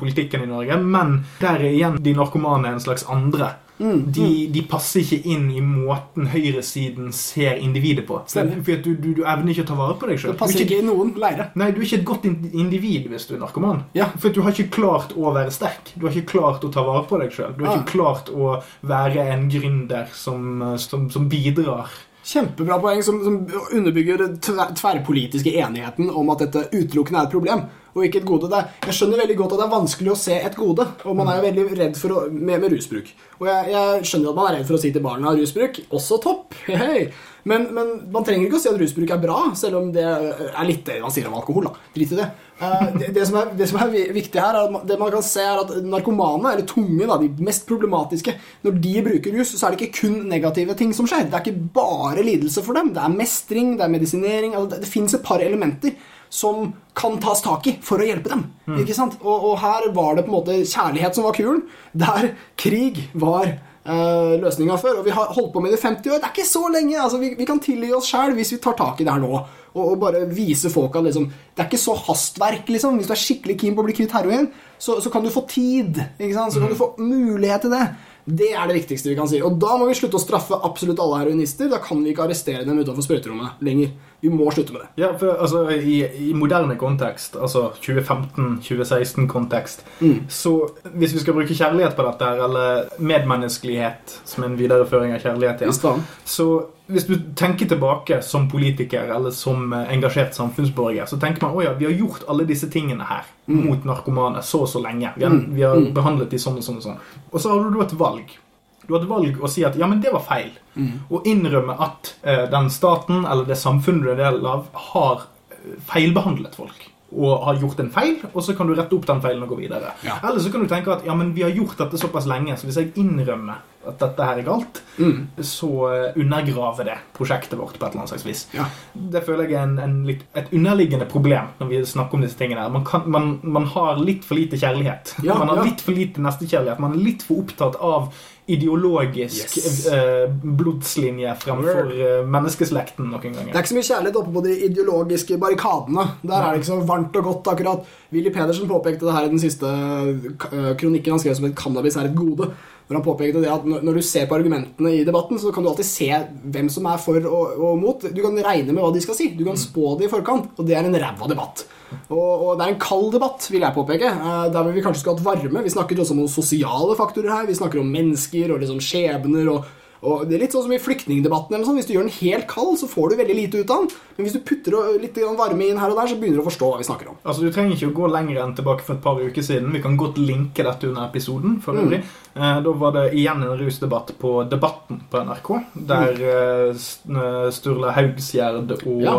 politikken i Norge, men der er igjen de narkomane en slags andre. Mm, De, de passer ikke inn i måten høyresiden ser individet på. Stemmer. For du, du, du evner ikke å ta vare på deg sjøl. Nei, du er ikke et godt individ hvis du er narkoman. Ja. For du har ikke klart å være sterk. Du har ikke klart å ta vare på deg sjøl. Du har Ah. ikke klart å være en gründer som, som, som bidrar. Kjempebra poeng som, som underbygger den tverrpolitiske enigheten om at dette utelukkende er et problem og ikke et gode. Er, jeg skjønner veldig godt at det er vanskelig å se et gode, og man er jo veldig redd å, med, med rusbruk. Og jeg, jeg skjønner at man er redd for å si til barna rusbruk også topp. Hei. Men, men man trenger ikke å si at rusbruk er bra, selv om det er litt det man sier om alkohol. da. Drit i det. Eh, det, det, som er, det som er viktig her, er at det man kan se er at narkomane, eller tunge, da, de mest problematiske, når de bruker rus, så er det ikke kun negative ting som skjer. Det er ikke bare lidelse for dem. Det er mestring, det er medisinering. Altså det det fins et par elementer som kan tas tak i for å hjelpe dem. Ikke sant? Og, og her var det på en måte kjærlighet som var kulen, der krig var uh, løsninga før. Og vi har holdt på med det i 50 år. Det er ikke så lenge. altså Vi, vi kan tilgi oss sjæl hvis vi tar tak i det her nå. Og, og bare vise folk at liksom, det er ikke så hastverk. liksom Hvis du er skikkelig keen på å bli kvitt heroin, så, så kan du få tid. Ikke sant? Så kan du få mulighet til det. Det er det viktigste vi kan si. Og da må vi slutte å straffe absolutt alle heroinister. Da kan vi ikke arrestere dem utenfor sprøyterommet lenger. Vi må slutte med det. Ja, for altså, i, i moderne kontekst, altså 2015-2016-kontekst, så hvis vi skal bruke kjærlighet på dette, eller medmenneskelighet som en videreføring av kjærlighet, ja, så hvis du tenker tilbake som politiker eller som eh, engasjert samfunnsborger, så tenker man at ja, vi har gjort alle disse tingene her mot narkomane så og så lenge. Vi har, vi har behandlet de sånn og sånn og sånn. Og så har du et valg. Du har et valg å si at ja, men det var feil. Og innrømme at eh, den staten eller det samfunnet du er del av, har eh, feilbehandlet folk. Og har gjort en feil, og så kan du rette opp den feilen og gå videre. Ja. Eller så kan du tenke at ja, men vi har gjort dette såpass lenge, så hvis jeg innrømmer at dette her er galt, så eh, undergraver det prosjektet vårt på et eller annet slags vis. Ja. Det føler jeg er en, en litt, et underliggende problem når vi snakker om disse tingene. Man, kan, man, man har litt for lite kjærlighet. Ja, man har ja. litt for lite nestekjærlighet. Man er litt for opptatt av ideologisk Yes. eh, blodslinje fremfor eh, menneskeslekten noen ganger. Det er ikke så mye kjærlighet oppe på de ideologiske barrikadene. Der er det ikke så varmt og godt, akkurat. Willy Pedersen påpekte det her i den siste eh, kronikken han skrev som et 'Cannabis er et gode'. Hvor han påpekte det at når du ser på argumentene i debatten, så kan du alltid se hvem som er for og, og mot. Du kan regne med hva de skal si. Du kan spå det i forkant, og det er en ræva debatt. Og, og det er en kald debatt, vil jeg påpeke. eh, Der vi kanskje skulle hatt varme. Vi snakker også om sosiale faktorer her. Vi snakker om mennesker og liksom skjebner og og det er litt sånn som i flyktningdebatten. Hvis du gjør den helt kald, så får du veldig lite ut av den. Men hvis du putter litt varme inn her og der, så begynner du å forstå hva vi snakker om. Altså, Du trenger ikke å gå lenger enn tilbake for et par uker siden. Vi kan godt linke dette under episoden. for øvrig. Eh, da var det igjen en rusdebatt på Debatten på NRK, der Sturla S- eh, Sturle Haugsgjerd og Ja.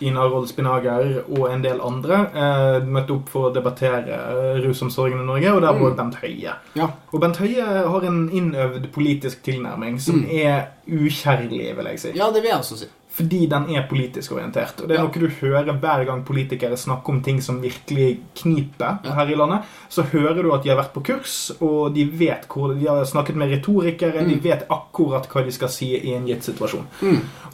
eh, Ina Rold Spinager og en del andre eh, møtte opp for å debattere eh, rusomsorgen i Norge, og der var mm. Bent Høie. Ja. Og Bent Høie har en innøvd politisk tilnærming som er ukjærlig, vil jeg si. ja, det vil jeg også si. Fordi den er politisk orientert. Og det er Ja. noe du hører hver gang politikere snakker om ting som virkelig kniper Ja. her i landet. Så hører du at de har vært på kurs, og de vet hvor De har snakket med retorikere, de vet akkurat hva de skal si i en gitt situasjon.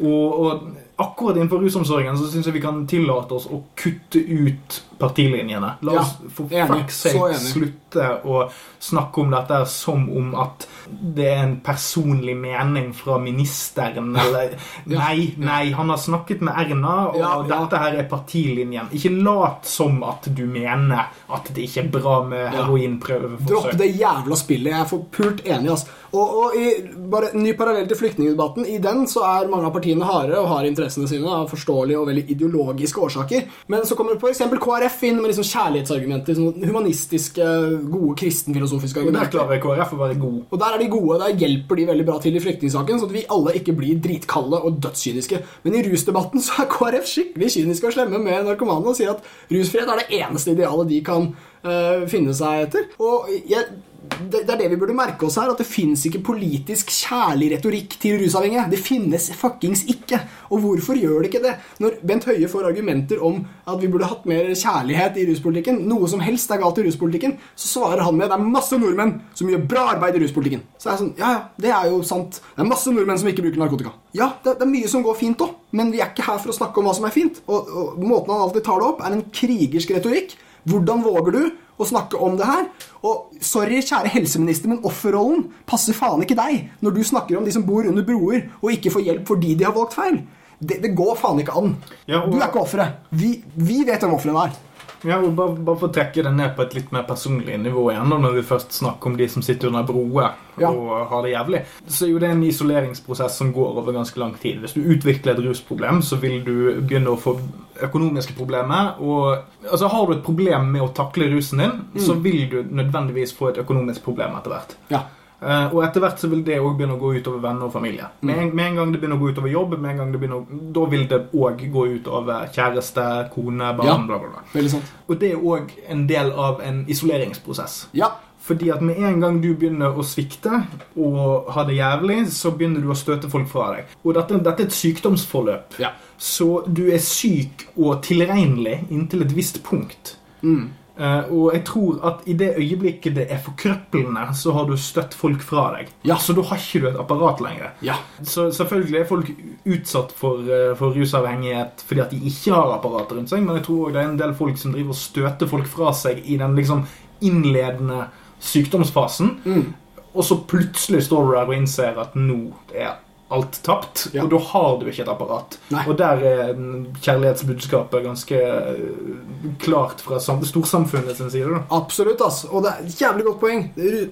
Og, og akkurat innenfor rusomsorgen så syns jeg vi kan tillate oss å kutte ut partilinjene. La Ja, oss for enig. fuck's sake slutte å snakke om dette som om at det er en personlig mening fra ministeren, eller Nei, nei, han har snakket med Erna, og Ja, ja. dette her er partilinjen. Ikke lat som at du mener at det ikke er bra med Ja. heroinprøveforsøk. Dropp det jævla spillet. Jeg er for pult enig. ass. Og, og i, bare ny parallell til flyktningdebatten. I den så er mange av partiene hardere og har interessene sine av forståelige og veldig ideologiske årsaker. Men så kommer f.eks. KrF inn med liksom kjærlighetsargumenter. Sånn humanistiske, gode kristenfilosofiske argumenter. der klarer KrF å være god. Og der er de gode, der hjelper de veldig bra til i flyktningsaken, sånn at vi alle ikke blir dritkalde og dødskyniske. Men i rusdebatten så er KrF skikkelig kyniske og slemme med narkomane og sier at rusfrihet er det eneste idealet de kan øh, finne seg etter. Og jeg, det, det er det vi burde merke oss her, at det fins ikke politisk kjærlig retorikk til rusavhengige. Det finnes fuckings ikke. Og hvorfor gjør det ikke det? Når Bent Høie får argumenter om at vi burde hatt mer kjærlighet i ruspolitikken, noe som helst er galt i ruspolitikken, så svarer han med at det er masse nordmenn som gjør bra arbeid i ruspolitikken. Så er jeg sånn, ja, ja, det er jo sant. Det er masse nordmenn som ikke bruker narkotika. Ja, det, det er mye som går fint òg, men vi er ikke her for å snakke om hva som er fint. Og, og måten han alltid tar det opp, er en krigersk retorikk. Hvordan våger du å snakke om det her? Og sorry, kjære helseminister, men offerrollen passer faen ikke deg når du snakker om de som bor under broer og ikke får hjelp fordi de har valgt feil. Det, det går faen ikke an. Ja, og- Du er ikke offeret. Vi, vi vet hvem ofrene er. Ja, og bare, bare for å trekke det ned på et litt mer personlig nivå igjen, når vi først snakker om de som sitter under broer Ja. og har det jævlig, så er jo det en isoleringsprosess som går over ganske lang tid. Hvis du utvikler et rusproblem, så vil du begynne å få økonomiske problemer. Og altså, har du et problem med å takle rusen din, så vil du nødvendigvis få et økonomisk problem etter hvert. Ja. Eh, og etter hvert så vil det òg begynne å gå utover venner og familie. Med, en, med en gang det begynner å gå utover jobb, med en gang det begynner å, da vil det òg gå utover kjæreste, kone, barn, Ja. bla, bla, bla. Og det er òg en del av en isoleringsprosess. Ja. Fordi at med en gang du begynner å svikte og ha det jævlig, så begynner du å støte folk fra deg. Og dette, dette er et sykdomsforløp. Ja. Så du er syk og tilregnelig inntil et visst punkt. Eh, og jeg tror at i det øyeblikket det er forkrøplende, så har du støtt folk fra deg. Ja. Så da har ikke du et apparat lenger. Ja. Så selvfølgelig er folk utsatt for, uh, for rusavhengighet fordi at de ikke har apparat rundt seg, men jeg tror også det er en del folk som driver og støter folk fra seg i den liksom innledende sykdomsfasen, og så plutselig står du der og innser at nå er alt tapt, Ja. og da har du ikke et apparat. Nei. Og der er kjærlighetsbudskapet ganske eh, klart fra storsamfunnet sin side. da. Absolutt, ass. Og det er et jævlig godt poeng.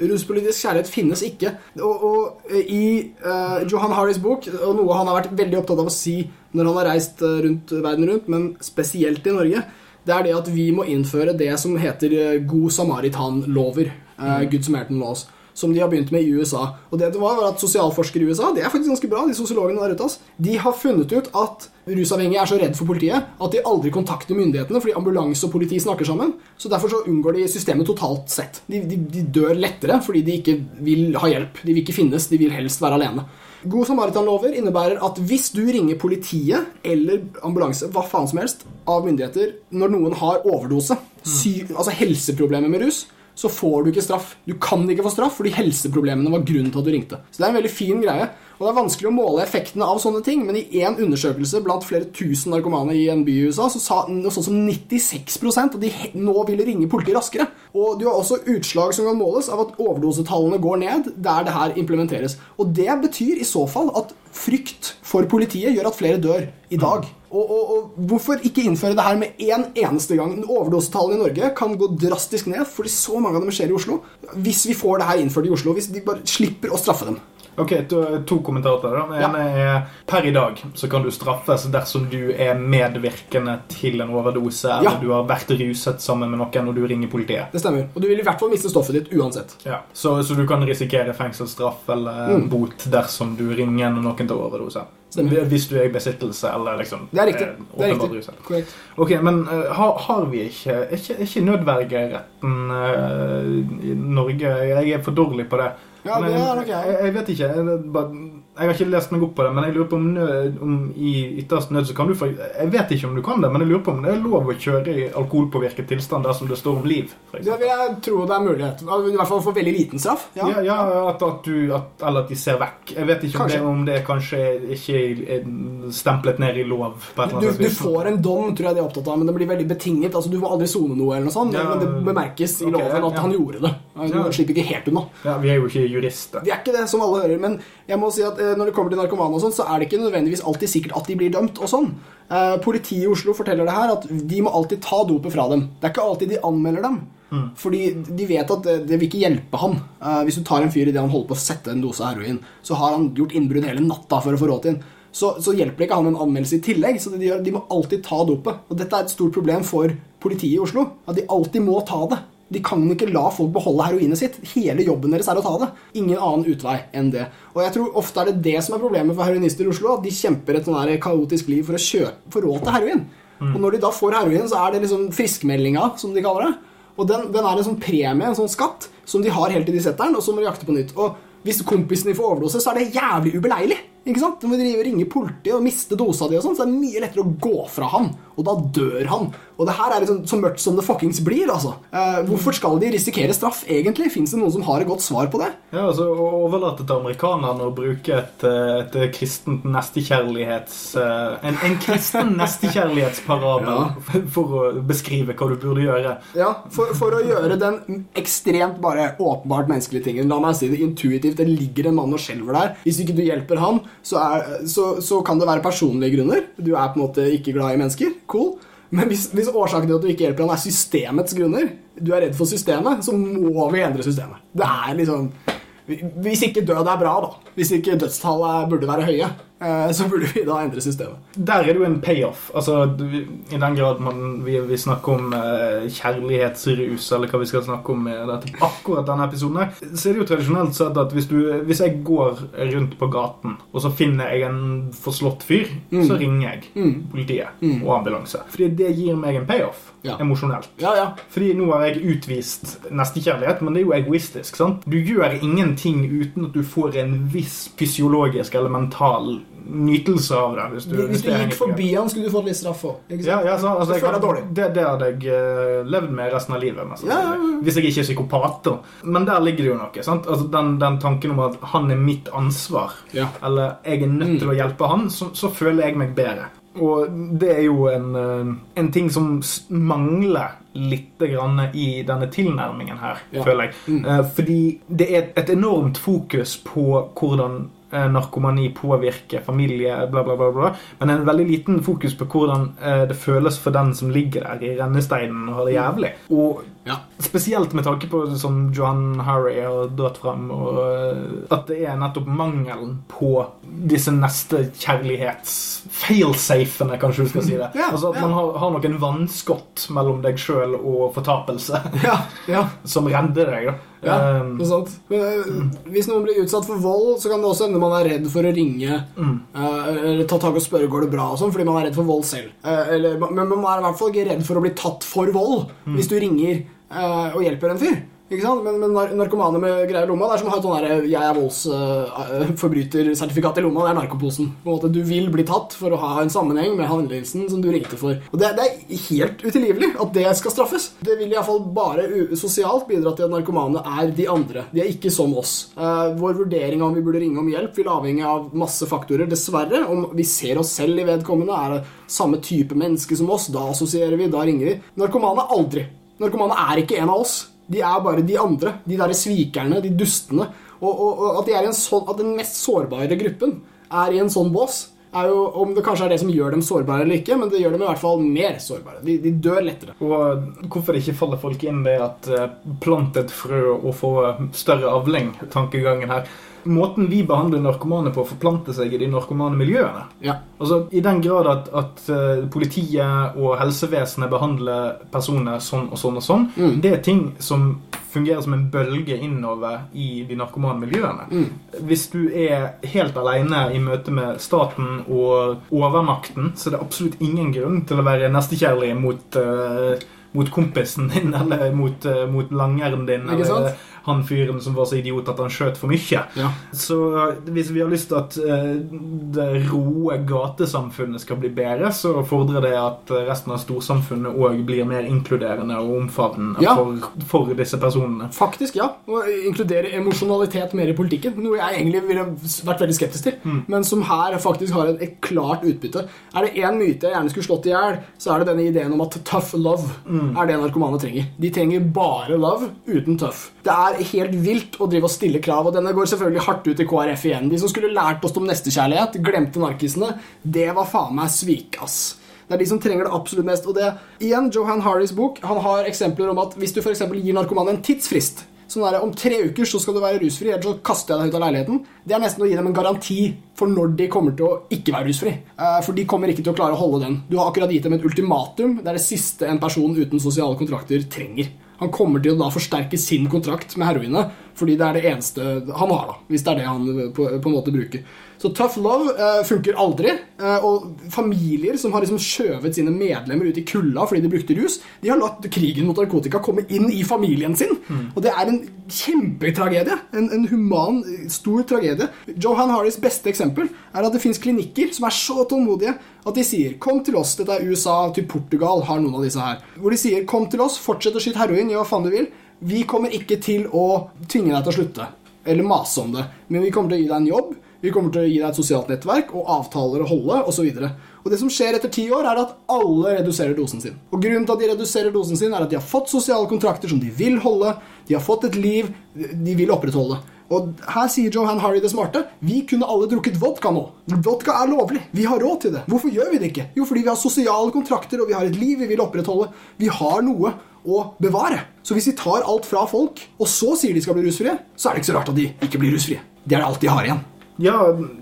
Ruspolitisk kjærlighet finnes ikke. Og, og eh, i uh, Johan Harris bok, og noe han har vært veldig opptatt av å si når han har reist rundt verden rundt, men spesielt i Norge, det er det at vi må innføre det som heter god samaritan-lover. eh, Good Samaritan Laws. Som de har begynt med i USA. Og det det var, var at Sosialforskere i USA det er faktisk ganske bra, de sosiologene der ute, de har funnet ut at rusavhengige er så redd for politiet at de aldri kontakter myndighetene fordi ambulanse og politi snakker sammen. Så Derfor så unngår de systemet totalt sett. De, de, de dør lettere fordi de ikke vil ha hjelp. De vil ikke finnes, de vil helst være alene. God samaritanlover innebærer at hvis du ringer politiet eller ambulanse, hva faen som helst, av myndigheter når noen har overdose, sy altså helseproblemer med rus, så får du ikke straff. Du kan ikke få straff fordi helseproblemene var grunnen til at du ringte. Så det er en veldig fin greie. Og det er vanskelig å måle effektene av sånne ting, men i én undersøkelse blant flere tusen narkomane i en by i USA, så sa noe sånt som 96% at de nå ville ringe politiet raskere. Og du har også utslag som kan måles av at overdosetallene går ned der det her implementeres. Og det betyr i så fall at frykt for politiet gjør at flere dør i dag. Og, og, og hvorfor ikke innføre det her med en eneste gang? Overdosetallene i Norge kan gå drastisk ned fordi så mange av dem skjer i Oslo. Hvis vi får det her innført i Oslo, hvis de bare slipper å straffe dem. Ok, to, to kommentarer til det. Den Ja. er per i dag så kan du straffes dersom du er medvirkende til en overdose, eller du har vært ruset sammen med noen og du ringer politiet. Det stemmer. Og du vil i hvert fall miste stoffet ditt uansett. Ja. Så, så du kan risikere fengselsstraff eller Mm. bot dersom du ringer noen til overdose. Stemmer. Hvis du er i besittelse eller liksom Det er riktig. eh, Det er riktig. Korrekt. Ok, men uh, har, har vi ikke Er ikke, ikke nødvergeretten uh, i Norge Jeg er for dårlig på det. Ja, Men det er nok jeg. jeg. Vet ikke. Jeg, bare, jeg har ikke lest meg opp på det, men jeg lurer på om, nød, om i ytterst nød så kan du få Jeg vet ikke om du kan det, men jeg lurer på om det er lov å kjøre i alkoholpåvirket tilstand dersom det står om liv. Det vil jeg tro det er mulighet. I hvert fall for veldig liten straff. Ja. ja, ja at, at du at, Eller at de ser vekk. Jeg vet ikke om det, om det kanskje ikke er stemplet ned i lov. Du, du får en dom, tror jeg de er opptatt av, men det blir veldig betinget. Altså, Du må aldri sone noe, eller noe sånt, Ja, men det bemerkes i okay, loven at han gjorde det. Du Ja. slipper ikke helt unna. Ja, Vi er jo ikke jurister. Vi er ikke det, som alle hører, men jeg må si at eh, når det kommer til narkomane, og sånn, så er det ikke nødvendigvis alltid sikkert at de blir dømt. og sånn. Eh, politiet i Oslo forteller det her, at de må alltid ta dopet fra dem. Det er ikke alltid de anmelder dem. Fordi de vet at det, det vil ikke hjelpe ham. Eh, hvis du tar en fyr idet han holder på å sette en dose heroin, så har han gjort innbrudd hele natta for å få råd til den. Så, så hjelper det ikke han en anmeldelse i tillegg. Så de, gjør, de må alltid ta dopet. Og dette er et stort problem for politiet i Oslo. At de alltid må ta det. De kan ikke la folk beholde heroinet sitt. Hele jobben deres er å ta det. Ingen annen utvei enn det. Og jeg tror ofte er det det som er problemet for heroinister i Oslo. At de kjemper et sånn kaotisk liv for å kjøpe råd til heroin. Og når de da får heroin, så er det liksom friskmeldinga, som de kaller det. Og den, den er en sånn premie, en sånn skatt, som de har helt til de setter den, og så må de jakte på nytt. Og hvis kompisen din får overdose, så er det jævlig ubeleilig. Ikke sant? Du må drive og ringe politiet og miste dosa di, og sånn, så det er mye lettere å gå fra han. Og da dør han. Og det her er liksom så mørkt som det fuckings blir. altså. Eh, hvorfor skal de risikere straff, egentlig? Fins det noen som har et godt svar på det? Ja, altså Å overlate til amerikanerne å bruke et, eh, et kristent nestekjærlighets... eh, En, en kristen nestekjærlighetsparabel for å beskrive hva du burde gjøre. Ja, for, for å gjøre den ekstremt bare åpenbart menneskelige tingen. La meg si det intuitivt. Det ligger en mann og skjelver der. Hvis ikke du hjelper han, så, er, så, så kan det være personlige grunner. Du er på en måte ikke glad i mennesker. Cool. Men hvis, hvis årsaken til at du ikke hjelper han, er systemets grunner, du er redd for systemet, så må vi endre systemet. Det er liksom Hvis ikke død er bra, da. Hvis ikke dødstallet burde være høye, så burde vi da endre systemet. Der er det jo en payoff. Altså, I den grad man, vi, vi snakker om eh, kjærlighetsrus, eller hva vi skal snakke om i dette, akkurat denne episoden, her, så er det jo tradisjonelt sett at hvis, du, hvis jeg går rundt på gaten, og så finner jeg en forslått fyr, så ringer jeg politiet og ambulanse. Fordi det gir meg en payoff. Ja. Emosjonelt. Ja, ja. Fordi nå har jeg utvist nestekjærlighet, men det er jo egoistisk. sant? Du gjør ingenting uten at du får en viss fysiologisk eller mental nytelse av det. Hvis du, Hvis du gikk forbi han, skulle du fått litt straff òg. ja, ja, så, altså, Du jeg, dårlig. Det, det hadde jeg eh, levd med resten av livet. mest Ja. Hvis jeg ikke er psykopat. da. Men der ligger det jo noe. sant? Altså, den, den tanken om at han er mitt ansvar, Ja. eller jeg er nødt Mm. til å hjelpe han, så, så føler jeg meg bedre. Og det er jo en, eh, en ting som mangler litt grann i denne tilnærmingen her, Ja. føler jeg. Mm. Eh, Fordi det er et enormt fokus på hvordan narkomani påvirker familie, bla, bla, bla, bla. Men en veldig liten fokus på hvordan eh, det føles for den som ligger der i rennesteinen og har det jævlig. Og Ja. spesielt med tanke på som John Harry har dratt frem, og eh, at det er nettopp mangelen på disse nestekjærlighets... Failsafene, kanskje du skal si det. Ja, altså At ja. man har, har noen vannskott mellom deg sjøl og fortapelse Ja, ja. som redder deg. da. Ja, det er sant. Eh, hvis noen blir utsatt for vold, så kan det også hende man er redd for å ringe Mm. eh, eller ta tak og spørre går det bra, og sånn, fordi man er redd for vold selv. Eller, men man er i hvert fall ikke redd for å bli tatt for vold Mm. hvis du ringer eh, og hjelper en fyr. Ikke sant? Men, men nar narkomane med greier i lomma Det er som å ha et sånn der, jeg er voldsforbrytersertifikat i lomma. Det er narkoposen. På en måte, Du vil bli tatt for å ha en sammenheng med hendelsen som du ringte for. Og Det, det er helt utilgivelig at det skal straffes. Det vil iallfall bare sosialt bidra til at narkomane er de andre. De er ikke som oss. Uh, vår vurdering av om vi burde ringe om hjelp, vil avhenge av masse faktorer. Dessverre, om vi ser oss selv i vedkommende, er det samme type menneske som oss, da assosierer vi, da ringer vi. Narkomane aldri. Narkomane er ikke en av oss. De er bare de andre. De derre svikerne, de dustene. Og, og, og at, de sånn, at den mest sårbare gruppen er i en sånn bås, er jo om det kanskje er det som gjør dem sårbare eller ikke, men det gjør dem i hvert fall mer sårbare. De, de dør lettere. Og hvorfor det ikke faller folk inn det at plantet plant et frø og få større avling, tankegangen her. Måten vi behandler narkomane på, forplanter seg i de narkomane miljøene. Ja. Altså, I den grad at, at eh, politiet og helsevesenet behandler personer sånn og sånn og sånn, Mm. det er ting som fungerer som en bølge innover i de narkomane miljøene. Mm. Hvis du er helt alene i møte med staten og overmakten, så er det absolutt ingen grunn til å være nestekjærlig mot, uh, mot kompisen din eller mot, uh, mot langeren din eller han fyren som var så idiot at han skjøt for mye. Ja. Så eh, hvis vi har lyst til at eh, det roe gatesamfunnet skal bli bedre, så fordrer det at eh, resten av storsamfunnet òg blir mer inkluderende og omfavnende Ja. for, for disse personene. Faktisk, ja. Og inkludere emosjonalitet mer i politikken. Noe jeg egentlig ville vært veldig skeptisk til, men som her faktisk har et, et klart utbytte. Er det én myte jeg gjerne skulle slått i hjel, så er det denne ideen om at tough love er det narkomane trenger. De trenger bare love uten tough. Det er helt vilt å drive og stille krav, og denne går selvfølgelig hardt ut i KrF igjen. De som skulle lært oss om nestekjærlighet, glemte narkisene, det var faen meg svik, ass. Det er de som trenger det absolutt mest. Og det, igjen, Johan Harris bok han har eksempler om at hvis du eksempel gir narkomane en tidsfrist Sånn der, Om tre uker så skal du være rusfri, ellers så kaster jeg deg ut av leiligheten. Det er nesten å gi dem en garanti for når de kommer til å ikke være rusfri. Eh, For de kommer ikke til å klare å holde den. Du har akkurat gitt dem et ultimatum. Det er det siste en person uten sosiale kontrakter trenger. Han kommer til å da forsterke sin kontrakt med heroinet, fordi det er det eneste han har, da, hvis det er det han på, på en måte bruker. Så tough love uh, funker aldri. Uh, og familier som har liksom skjøvet sine medlemmer ut i kulda fordi de brukte rus, de har latt krigen mot narkotika komme inn i familien sin. Og det er en kjempetragedie. En, en human, stor tragedie. Johan Harris' beste eksempel er at det fins klinikker som er så tålmodige at de sier 'kom til oss'. Dette er USA, til Portugal har noen av disse her. Hvor de sier 'kom til oss, fortsett å skyte heroin, gjør hva faen du vil'. Vi kommer ikke til å tvinge deg til å slutte eller mase om det, men vi kommer til å gi deg en jobb. Vi kommer til å gi deg et sosialt nettverk og avtaler å holde osv. Og, og det som skjer etter ti år, er at alle reduserer dosen sin. Og grunnen til at de reduserer dosen sin, er at de har fått sosiale kontrakter som de vil holde. De har fått et liv de vil opprettholde. Og her sier Johan Harry det smarte. Vi kunne alle drukket vodka nå. Vodka er lovlig. Vi har råd til det. Hvorfor gjør vi det ikke? Jo, fordi vi har sosiale kontrakter, og vi har et liv vi vil opprettholde. Vi har noe å bevare. Så hvis vi tar alt fra folk, og så sier de skal bli rusfrie, så er det ikke så rart at de ikke blir rusfrie. Det er alt de har igjen. Ja,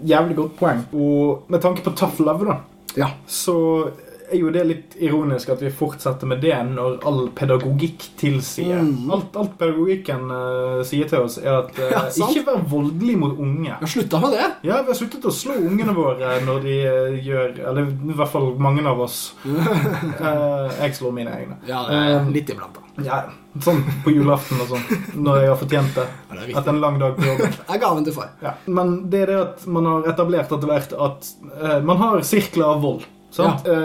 jævlig godt poeng. Og med tanke på tough love, da, Ja. så er jo det litt ironisk at vi fortsetter med det når all pedagogikk tilsier Mm. alt, alt pedagogikken uh, sier til oss, er at uh, Ja, ikke vær voldelig mot unge. Vi slutta med det. Ja, vi har sluttet å slå ungene våre når de uh, gjør Eller i hvert fall mange av oss. Jeg slår mine egne. Ja, litt iblant, da. ja, sånn på julaften og sånn. Når jeg har fortjent det. Ja, det er. Etter en lang dag på jobb. Det er gaven til far. Ja. Men det er det at man har etablert etter hvert at man har sirkler av vold. Sant? Ja.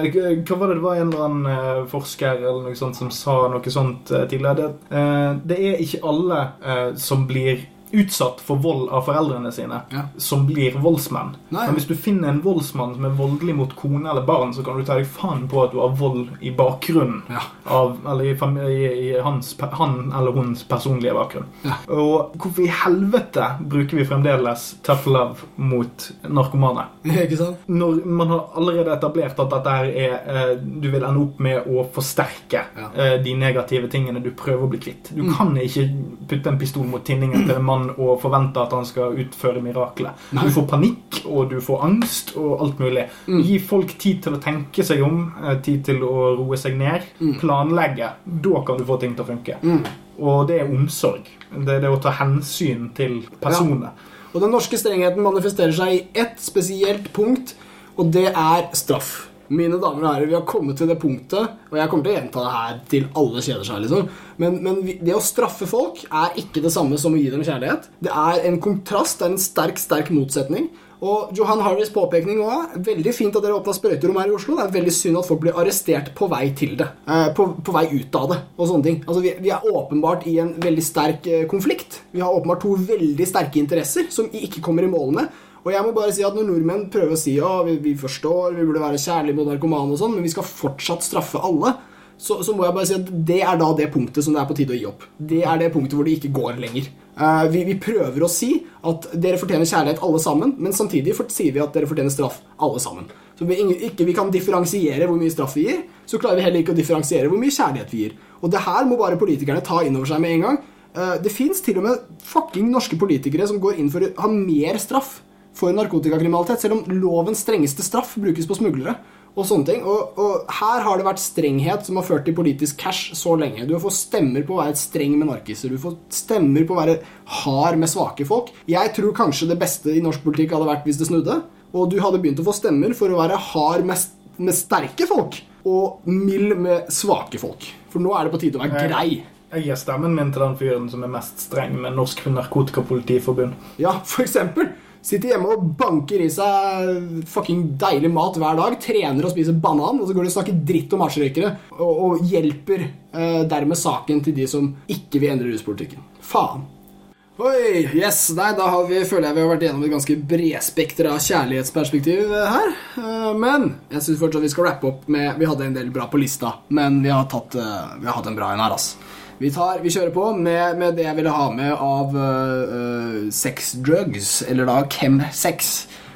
hva var det det var en eller annen eh, forsker eller noe sånt som sa noe sånt eh, tidligere? Det, eh, det er ikke alle eh, som blir utsatt for vold av foreldrene sine, Ja. som blir voldsmenn. Nei. Men hvis du finner en voldsmann som er voldelig mot kone eller barn, så kan du ta deg faen på at du har vold i bakgrunnen. Ja. Av, eller i, familie, i, hans, han eller hans personlige bakgrunn. Ja. Og hvorfor i helvete bruker vi fremdeles tough love mot narkomane? Ikke sant? Når man har allerede etablert at dette er eh, Du vil ende opp med å forsterke eh, de negative tingene du prøver å bli kvitt. Du Mm. kan ikke putte en pistol mot tinningen til en mann og forvente at han skal utføre miraklet. Du får panikk, og du får angst, og alt mulig. Mm. Gi folk tid til å tenke seg om, eh, tid til å roe seg ned, Mm. planlegge. Da kan du få ting til å funke. Mm. Og det er omsorg. Det er det å ta hensyn til personene. Og den norske strengheten manifesterer seg i ett spesielt punkt, og det er straff. Mine damer og herrer, vi har kommet til det punktet, og jeg kommer til å gjenta det her til alle kjeder seg, liksom. Men, men det å straffe folk er ikke det samme som å gi dem kjærlighet. Det er en kontrast, det er en sterk, sterk motsetning. Og Johan Harris' påpekning er veldig fint at dere åpna sprøyterom her i Oslo. Det er veldig synd at folk blir arrestert på vei til det. Eh, på, på vei ut av det og sånne ting. Altså, vi, vi er åpenbart i en veldig sterk eh, konflikt. Vi har åpenbart to veldig sterke interesser som vi ikke kommer i mål med. Og jeg må bare si at Når nordmenn prøver å si at vi, vi forstår, vi burde være kjærlige mot narkomane, og sånn, men vi skal fortsatt straffe alle, så, så må jeg bare si at det er da det punktet som det er på tide å gi opp. Det er det punktet hvor det ikke går lenger. Uh, vi, vi prøver å si at dere fortjener kjærlighet alle sammen, men samtidig sier vi at dere fortjener straff alle sammen. Så vi ikke vi kan differensiere hvor mye straff vi gir, så klarer vi heller ikke å differensiere hvor mye kjærlighet vi gir. Og det her må bare politikerne ta inn over seg med en gang. Uh, det fins til og med fucking norske politikere som går inn for å ha mer straff for narkotikakriminalitet, selv om lovens strengeste straff brukes på smuglere. Og sånne ting. Og, og her har det vært strenghet som har ført til politisk cash så lenge. Du får stemmer på å være streng med narkiser. Du får stemmer på å være hard med svake folk. Jeg tror kanskje det beste i norsk politikk hadde vært hvis det snudde. Og du hadde begynt å få stemmer for å være hard med, med sterke folk og mild med svake folk. For nå er det på tide å være grei. Jeg gir stemmen min til den fyren som er mest streng med Norsk Narkotikapolitiforbund. Ja, for eksempel. Sitter hjemme og banker i seg fucking deilig mat hver dag, trener og spiser banan, og så går de og snakker dritt om hasjrøykere, og, og hjelper eh, dermed saken til de som ikke vil endre ruspolitikken. Faen. Oi, yes, nei, da har vi, føler jeg vi har vært gjennom et ganske bredspektra kjærlighetsperspektiv eh, her. Eh, Men jeg syns fortsatt vi skal rappe opp med Vi hadde en del bra på lista, men vi har, tatt, eh, vi har hatt en bra en her, ass. Vi, tar, vi kjører på med, med det jeg ville ha med av uh, sex drugs, eller da chem-sex.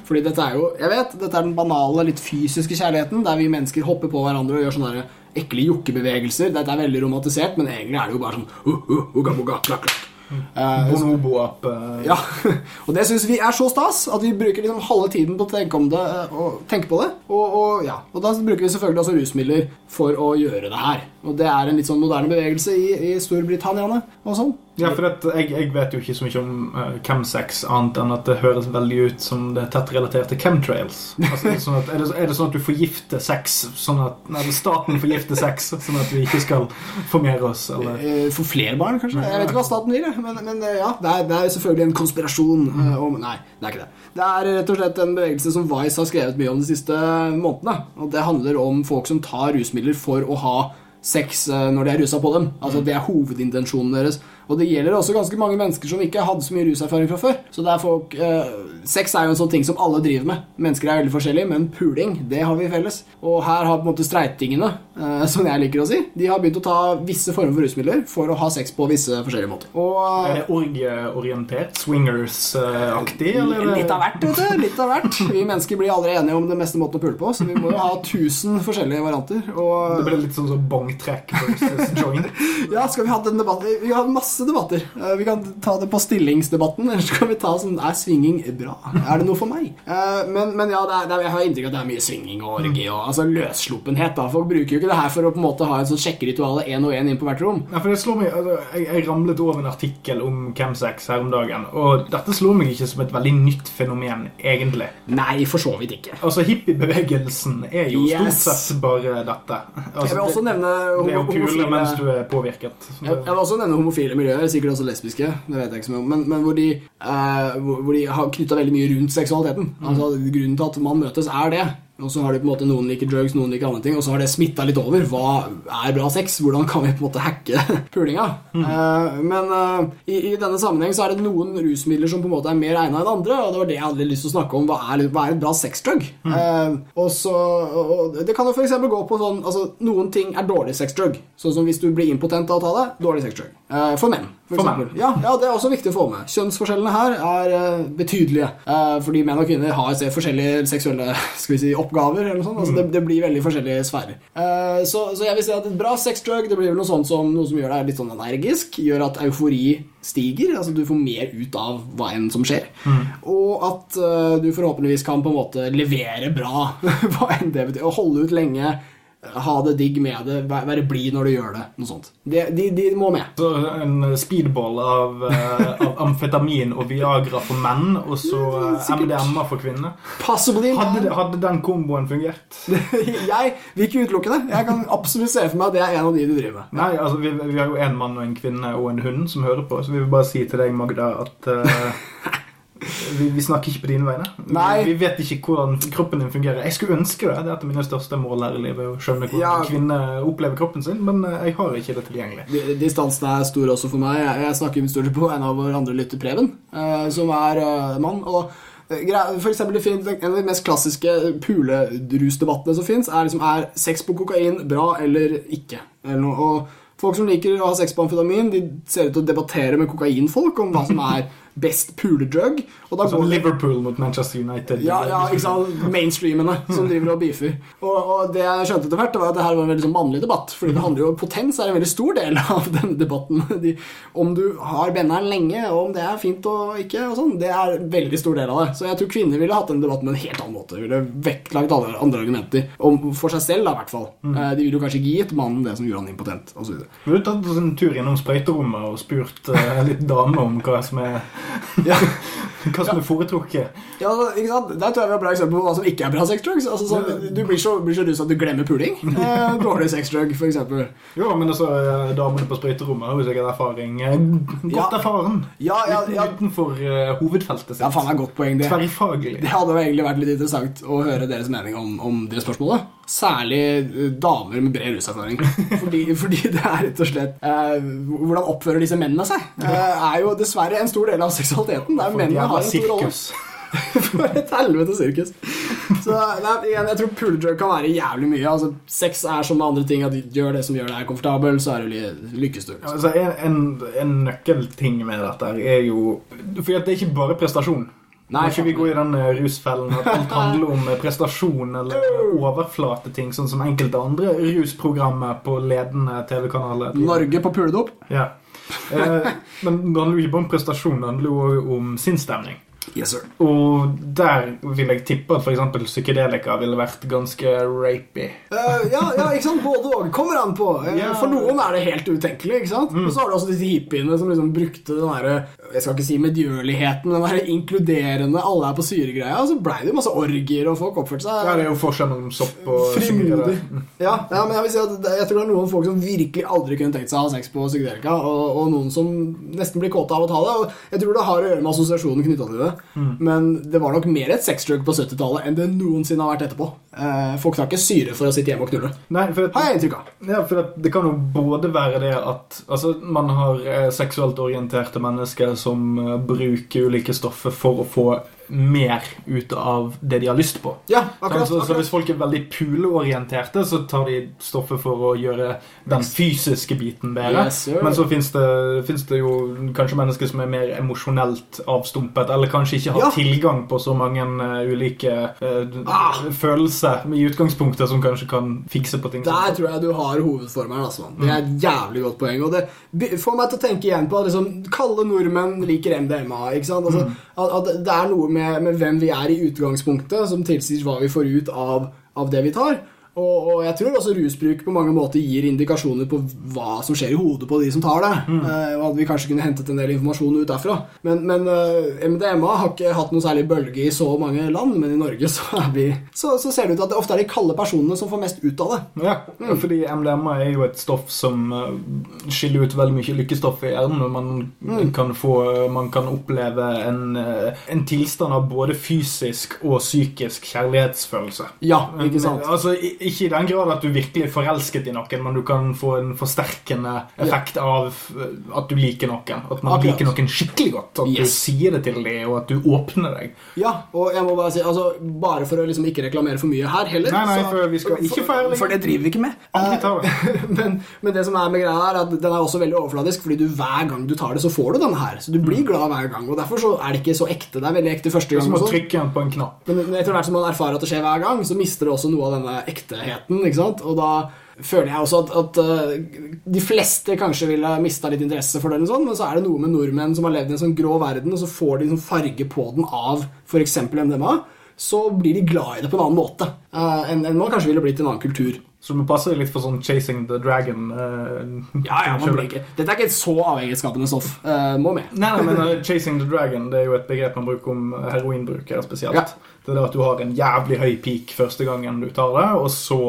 Fordi dette er jo, jeg vet, dette er den banale, litt fysiske kjærligheten, der vi mennesker hopper på hverandre og gjør sånne ekle jokkebevegelser. Dette er veldig romantisert, men egentlig er det jo bare sånn uh, uh, uga, uga, klak, klakk. Eh, Bonobo-app. eh, ja, og det syns vi er så stas at vi bruker liksom halve tiden på å tenke, om det, eh, og tenke på det. Og, og, ja, og da bruker vi selvfølgelig også rusmidler for å gjøre det her. Og det er en litt sånn moderne bevegelse i, i Storbritannia og sånn. Ja, for at jeg, jeg vet jo ikke så mye om uh, chemsex, annet enn at det høres veldig ut som det er tett relatert til chemtrails. Altså, er, det sånn at, er, det, er det sånn at du forgifter sex, sånn at Nei, staten forgifter sex, sånn at vi ikke skal formere oss, eller Eh, For flere barn, kanskje? Jeg vet ikke hva staten vil, men, men eh, ja, det er, det er selvfølgelig en konspirasjon eh, om Nei, det er ikke det. Det er rett og slett en bevegelse som Vice har skrevet mye om de siste månedene. Og det handler om folk som tar rusmidler for å ha sex eh, når de er rusa på dem. Altså Det er hovedintensjonen deres. Og det gjelder også ganske mange mennesker som ikke hadde så mye ruserfaring fra før. Så det er folk eh, Sex er jo en sånn ting som alle driver med. Mennesker er veldig forskjellige, men puling, det har vi felles. Og her har på en måte streitingene, eh, som jeg liker å si, de har begynt å ta visse former for rusmidler for å ha sex på visse forskjellige måter. Og Er det orgieorientert? Swingers-aktig? er det- Litt av hvert, vet du. Litt av hvert. Vi mennesker blir aldri enige om den beste måten å pule på, så vi må jo ha tusen forskjellige varianter. Det ble blir litt sånn som bongtrekk versus joint. ja, skal vi ha den debatten? Vi har masse debatter. Eh, Vi kan ta det på stillingsdebatten, eller så kan vi ta sånn Er svinging bra? Er det noe for meg? Eh, Men, men ja, er, jeg har inntrykk av at det er mye svinging og orgi og altså løssluppenhet. da Folk bruker jo ikke det her for å på en måte ha et sånt sjekkeritual én og én inn på hvert rom. Ja, for det slår meg, altså, jeg, jeg ramlet over en artikkel om chemsex her om dagen, og dette slår meg ikke som et veldig nytt fenomen, egentlig. Nei, for så vidt ikke. Altså, Hippiebevegelsen er jo Yes. stort sett bare dette. Altså, Jeg vil også nevne det, det jo kule mens du er påvirket. Jeg, jeg vil også nevne homofile miljøer, sikkert også lesbiske, det vet jeg ikke så mye om, men, men hvor, de, eh, hvor, hvor de har knytta veldig mye rundt seksualiteten. Altså Grunnen til at man møtes, er det. Og så har de på en måte Noen liker drugs, noen liker andre ting, og så har det smitta litt over. Hva er bra sex? Hvordan kan vi på en måte hacke pulinga? Eh, men uh, i, i denne sammenheng så er det noen rusmidler som på en måte er mer egna enn andre, og det var det jeg hadde lyst til å snakke om. Hva er, hva er et bra sexdrug? Eh, og så, og Det kan jo f.eks. gå på sånn altså, Noen ting er dårlig sexdrug. Sånn som hvis du blir impotent av å ta det. Dårlig sexdrug. For menn. For For ja, ja, Det er også viktig å få med. Kjønnsforskjellene her er betydelige. Fordi menn og kvinner har se, forskjellige seksuelle skal vi si, oppgaver. eller noe sånt. Altså, det, det blir veldig forskjellige sfærer. Uh, så, så jeg vil si at et bra sexdrug det blir vel noe sånt som noe som gjør deg litt sånn energisk. Gjør at eufori stiger. altså Du får mer ut av hva enn som skjer. Og at uh, du forhåpentligvis kan på en måte levere bra, hva enn det betyr. Og holde ut lenge. Ha det digg med det, væ- være blid når du gjør det. Noe sånt. De, de, de må med. Så en speedball av, eh, av amfetamin og Viagra for menn, og så eh, MDMA for kvinner. Possibly. Hadde, hadde den komboen fungert? jeg vil ikke utelukke det. Jeg kan absolutt se for meg at det er en av de du driver med. Nei, altså vi, vi har jo en mann og en kvinne og en hund som hører på, så vi vil bare si til deg, Magda, at eh, vi, vi snakker ikke på dine vegne. Nei. Vi, vi vet ikke hvordan kroppen din fungerer. Jeg skulle ønske det. Det er et av mine største mål her i livet. Å skjønne hvordan Ja. kvinner opplever kroppen sin, men eh, jeg har ikke det tilgjengelig. Distansen er stor også for meg. Jeg, snakker stort på en av våre andre lytter, Preben, eh, som er eh, mann. og for eksempel, En av de mest klassiske pulerusdebattene som fins, er liksom er sex på kokain bra eller ikke. Eller Folk som liker å ha sex på amfetamin, de ser ut til å debattere med kokainfolk om hva som er best puledrug. Og da Sånn går Liverpool mot Manchester United. ja, ja, ikke sant? Mainstreamene som driver og beefer. Og, og det jeg skjønte etter hvert, var at det her var en veldig sånn mannlig debatt. Fordi det handler jo potens er en veldig stor del av denne debatten. De, om du har benneren lenge, og om det er fint og ikke, og sånn, det er en veldig stor del av det. Så jeg tror kvinner ville hatt denne debatten på en helt annen måte. Ville vektlagt alle andre argumenter. Om, for seg selv, da, i hvert fall. Mm. De ville jo kanskje ikke gitt mannen det som gjorde han impotent, osv. Vi har tatt en tur innom sprøyterommet og spurt uh, litt damer om hva som er, Ja. hva som er foretrukket. Ja, ikke sant? Der tror jeg vi har bra eksempel på hva som ikke er bra sexdrugs. Altså, sånn, du blir så, blir så rus at du glemmer puling. Eh, dårlig sexdrug, eksempel. Jo, men altså, eh, damene på sprøyterommet har jo sikkert erfaring. eh, Godt Ja. erfaren. Ja, ja, ja. Utenfor uh, hovedfeltet sitt. Ja, faen meg godt poeng det. Tverrfaglig. Det hadde jo egentlig vært litt interessant å høre deres mening om, om det spørsmålet. Særlig eh, damer med bred ruserfaring. Fordi, fordi det er rett og slett eh, Hvordan oppfører disse mennene seg? Eh, er jo dessverre en stor del av seksualiteten. Det er mennene har en stor rolle. For et helvete sirkus. Så nei, igjen, jeg tror puledrug kan være jævlig mye. Altså, Sex er som med andre ting. At gjør det som gjør deg komfortabel, så er du ly- lykkes du. Altså, en, en, en nøkkelting med dette er jo For det er ikke bare prestasjon. Nei, ikke vi gå i den eh, rusfellen at alt handler om eh, prestasjon eller overflateting, sånn som enkelte andre rusprogrammer på ledende TV-kanaler. Norge på puledop? Ja. Eh, men det handler jo ikke bare om prestasjon, det handler jo om sinnsstemning. Yes, sir. Og der vil jeg tippe at f.eks. psykedelika ville vært ganske rapey. Uh, ja, ja, ikke sant? Både og. Kommer an på. Yeah. For noen er det helt utenkelig. ikke sant? Og så har du også disse hippiene som liksom brukte den derre Jeg skal ikke si medgjørligheten, den der inkluderende alle er på syregreia. Og så blei det jo masse orgier, og folk oppførte seg Ja, det er jo forskjell mellom sopp og frimodig. syre. Ja, ja, men jeg vil si at jeg tror det er noen folk som virkelig aldri kunne tenkt seg å ha sex på psykedelika, og, og noen som nesten blir kåte av å ta det. Og jeg tror det har å gjøre med assosiasjonen knytta til det. Men det var nok mer et sexdrug på 70-tallet enn det noensinne har vært etterpå. Eh, folk tar ikke syre for å sitte hjemme og knulle. Nei, for Har jeg inntrykk av. Ja, for det, det kan jo både være det at altså, man har eh, seksuelt orienterte mennesker som eh, bruker ulike stoffer for å få mer ut av det de har lyst på. Ja, akkurat. så, så akkurat. hvis folk er veldig puleorienterte, så tar de stoffet for å gjøre den fysiske biten bedre. Yes. Men så fins det, det jo kanskje mennesker som er mer emosjonelt avstumpet, eller kanskje ikke har Ja. tilgang på så mange uh, ulike uh, Ah. følelser i utgangspunktet som kanskje kan fikse på ting. Der tror jeg du har hovedformelen Altså. Det er et jævlig godt poeng. Og det får meg til å tenke igjen på at liksom, kalde nordmenn liker MDMA. Ikke sant? Altså, at, at det er noe med, med hvem vi er i utgangspunktet, som tilsier hva vi får ut av, av det vi tar. Og, og jeg tror også rusbruk på mange måter gir indikasjoner på hva som skjer i hodet på de som tar det. Eh, og at vi kanskje kunne hentet en del informasjon ut derfra. Men, men eh, MDMA har ikke hatt noen særlig bølge i så mange land, men i Norge så, vi, så, så ser det ut til at det ofte er de kalde personene som får mest ut av det. Ja, fordi MDMA er jo et stoff som eh, skiller ut veldig mye lykkestoff i hjernen. Man, kan, få, man kan oppleve en, eh, en tilstand av både fysisk og psykisk kjærlighetsfølelse. Ja, ikke sant? Altså, i- ikke i den grad at du virkelig er forelsket i noen, men du kan få en forsterkende effekt av eh, at du liker noen. At man Akkurat. liker noen skikkelig godt. At du sier det til dem, og at du åpner deg. Ja, og jeg må bare si, altså, bare for å liksom ikke reklamere for mye her heller Nei, nei, så- for vi skal ikke for. For det driver vi ikke med. Eh, men, men det som er med greia her, er at den er også veldig overfladisk, fordi du hver gang du tar det, så får du denne her. Så du blir glad hver gang. Og derfor så er det ikke så ekte. Det er veldig ekte første Det er som å trykke på en knapp. Men etter hvert som man erfarer at det skjer hver gang, så mister det også noe av denne ekteheten. ikke sant? Og da føler jeg også at, at uh, de fleste kanskje ville mista litt interesse for det, sånn, men så er det noe med nordmenn som har levd i en sånn grå verden, og så får de sånn farge på den av f.eks. MDMA. Så blir de glad i det på en annen måte uh, enn en man kanskje ville blitt i en annen kultur. Så du må passe deg litt for sånn Chasing the Dragon. Uh, Ja, ja, man blir ikke Dette er ikke et så avhengighetsskapende stoff. Uh, må med. Nei, nei, men uh, Chasing the Dragon Det er jo et begrep man bruker om heroinbrukere spesielt. Ja. Det er at du har en jævlig høy peak første gangen du tar det, og så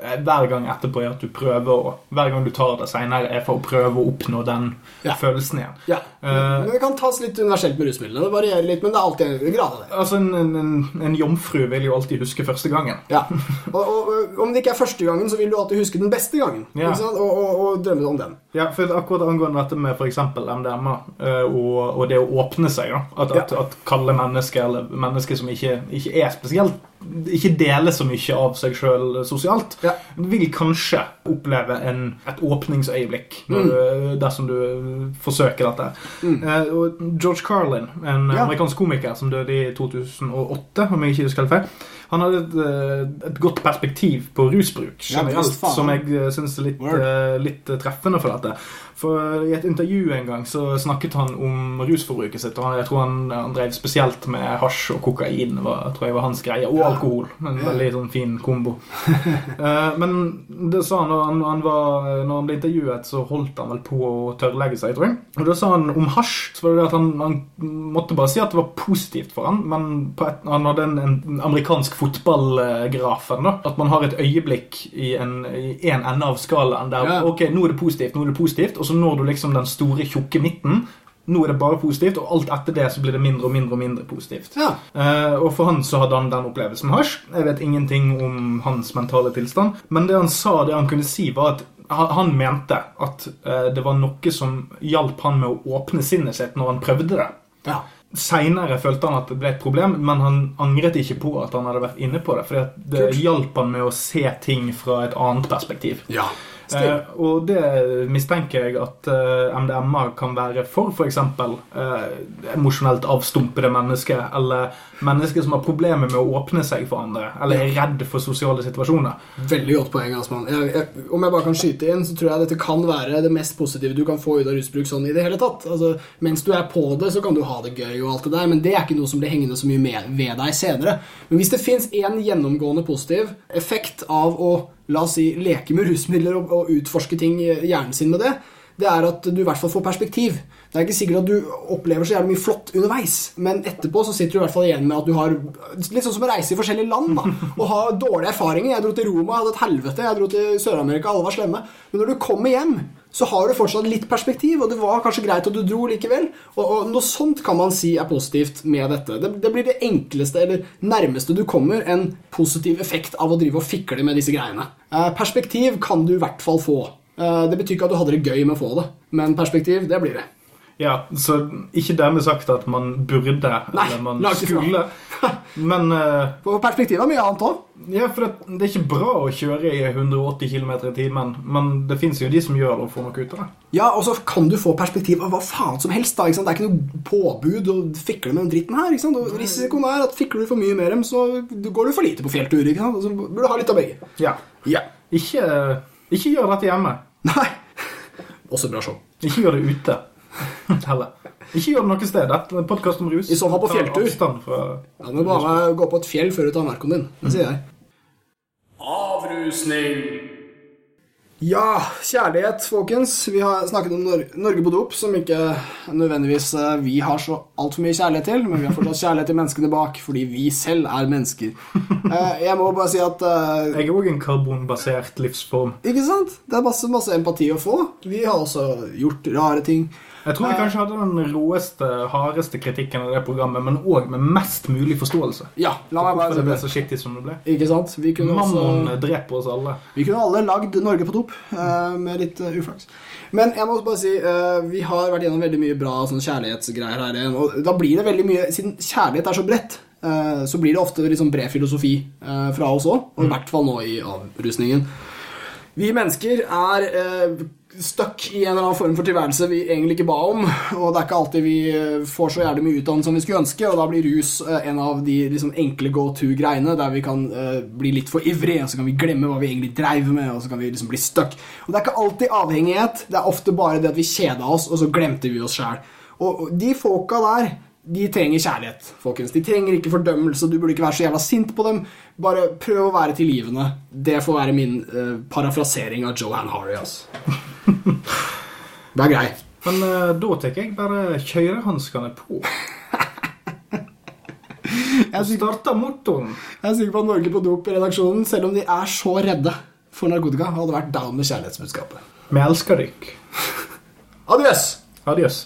hver gang etterpå er at du prøver å Hver gang du tar det senere, er for å prøve å oppnå den Ja. følelsen igjen. Ja. Uh, Men det kan tas litt universelt med rusmidlene. Det varierer litt, men det er alltid en grad av det. Altså, en, en, en, jomfru vil jo alltid huske første gangen. Ja. Og, og, og om det ikke er første gangen, så vil du alltid huske den beste gangen. Ja. Og, og, drømme om den. Ja, for akkurat angående dette med f.eks. MDMA eh, og det å åpne seg, da. At, at, at kalde mennesker, eller mennesker som ikke, ikke er spesielt Ikke deler så mye av seg sjøl sosialt, Ja. vil kanskje oppleve en, et åpningsøyeblikk når Mm. dersom du forsøker dette. Mm. Uh, George Carlin, en Ja. amerikansk komiker som døde i 2008, om jeg ikke husker helt feil, han hadde et, eh, et godt perspektiv på rusbruk generelt, ja, som jeg syns er litt, eh, litt treffende for dette. For I et intervju en gang så snakket han om rusforbruket sitt. og Jeg tror han, han drev spesielt med hasj og kokain. Var, tror jeg var hans greie, Og alkohol. En veldig sånn fin kombo. Eh, men det sa han han, han var, når han ble intervjuet, så holdt han vel på å tørrlegge seg, tror jeg. Og da sa han om hasj så var det det at han, han måtte bare si at det var positivt for han, men på et, han hadde en, en amerikansk fotballgrafen. da, At man har et øyeblikk i en, i en ende av skalaen der Ja. ok, nå er det positivt, nå er det positivt, og så når du liksom den store, tjukke midten. Nå er det bare positivt, og alt etter det så blir det mindre og mindre og mindre positivt. Ja. Eh, og for han så hadde han den opplevelsen med hasj. Jeg vet ingenting om hans mentale tilstand. Men det han sa, det han kunne si, var at han, mente at eh, det var noe som hjalp han med å åpne sinnet sitt når han prøvde det. ja. Seinere følte han at det ble et problem, men han angret ikke på at han hadde vært inne på det. For det Kult. hjalp han med å se ting fra et annet perspektiv. ja. Eh, og det mistenker jeg at eh, MDMA kan være for f.eks. Eh, emosjonelt avstumpede mennesker, eller mennesker som har problemer med å åpne seg for andre, eller er redd for sosiale situasjoner. Veldig godt poeng. Asman. Jeg, jeg, om jeg bare kan skyte inn, så tror jeg dette kan være det mest positive du kan få ut av rusbruk sånn i det hele tatt. Altså, mens du er på det, så kan du ha det gøy, og alt det der, men det er ikke noe som blir hengende så mye med ved deg senere. Men hvis det fins én gjennomgående positiv effekt av å la oss si, leke med rusmidler og, og utforske ting hjernen sin med det, det er at du i hvert fall får perspektiv. Det er ikke sikkert at du opplever så jævlig mye flott underveis, men etterpå så sitter du i hvert fall igjen med at du har Litt sånn som å reise i forskjellige land da, og ha dårlige erfaringer. Jeg dro til Roma, jeg hadde et helvete. Jeg dro til Sør-Amerika, alle var slemme. Men når du kommer hjem, så har du fortsatt litt perspektiv, og det var kanskje greit at du dro likevel. Og, og noe sånt kan man si er positivt med dette. Det, det blir det enkleste eller nærmeste du kommer en positiv effekt av å drive og fikle med disse greiene. Eh, perspektiv kan du i hvert fall få. Eh, det betyr ikke at du hadde det gøy med å få det, men perspektiv, det blir det. Ja, Så ikke dermed sagt at man burde, Nei, eller man langt ifra. skulle. Men eh, For perspektivet er mye annet òg. ja, for det, det er ikke bra å kjøre i 180 km i timen, men det fins jo de som gjør det og får noe ut av det. Ja, og så kan du få perspektiv av hva faen som helst. da, ikke sant? Det er ikke noe påbud å fikle med den dritten her. ikke sant? Og risikoen er at fikler du for mye med dem, så går du for lite på fjelltur. ikke sant? Og så burde du ha litt av begge. Ja. Ja. Ikke, ikke gjør dette hjemme. Nei. Også bra show. Ikke gjør det ute. Heller. Ikke gjør det noe sted. En podkast om rus. I så fall på fjelltur. Fra... Ja, men bare gå på et fjell før du tar narkoen din. Det sier jeg. Avrusning. Ja, kjærlighet, folkens. Vi har snakket om Nor Norge på dop, som ikke nødvendigvis eh, vi har så altfor mye kjærlighet til, men vi har fortsatt kjærlighet til menneskene bak, fordi vi selv er mennesker. Eh, Jeg må bare si at uh, Jeg er òg en karbonbasert livsform. Ikke sant? Det er masse, masse empati å få. Vi har også gjort rare ting. Jeg tror vi kanskje hadde den råeste, hardeste kritikken av det programmet, men òg med mest mulig forståelse. Ja, la meg bare det ble så skittig som det ble. Ikke sant? Vi kunne, Mammon også, dreper oss alle. vi kunne alle lagd Norge på topp, eh, med litt eh, uflaks. Men jeg må også bare si, eh, vi har vært gjennom veldig mye bra sånn kjærlighetsgreier her igjen. Og da blir det veldig mye Siden kjærlighet er så bredt, så blir det ofte liksom bred filosofi fra oss òg. Og i hvert fall nå i avrusningen. Vi mennesker er stuck i en eller annen form for tilværelse vi egentlig ikke ba om. Og det er ikke alltid vi eh, får så jævlig mye utdannelse som vi skulle ønske, og da blir rus eh, en av de liksom, enkle go to-greiene der vi kan uh, bli litt for ivrige, og så kan vi glemme hva vi egentlig dreiv med, og så kan vi liksom bli stuck. Og det er ikke alltid avhengighet, det er ofte bare det at vi kjeda oss, og så glemte vi oss sjæl. Og de folka der De trenger kjærlighet, folkens. De trenger ikke fordømmelse. Du burde ikke være så jævla sint på dem. Bare prøv å være tilgivende. Det får være min uh, parafrasering av Joanne Harry. Altså. det er grei. Men uh, da tenker jeg bare kjørehanskene på. Jeg Starta motoren. jeg er sikker på at Norge på dop i redaksjonen, selv om de er så redde for narkotika, hadde vært down med kjærlighetsbudskapet. Vi elsker dykk. Adjøs! Adjøs.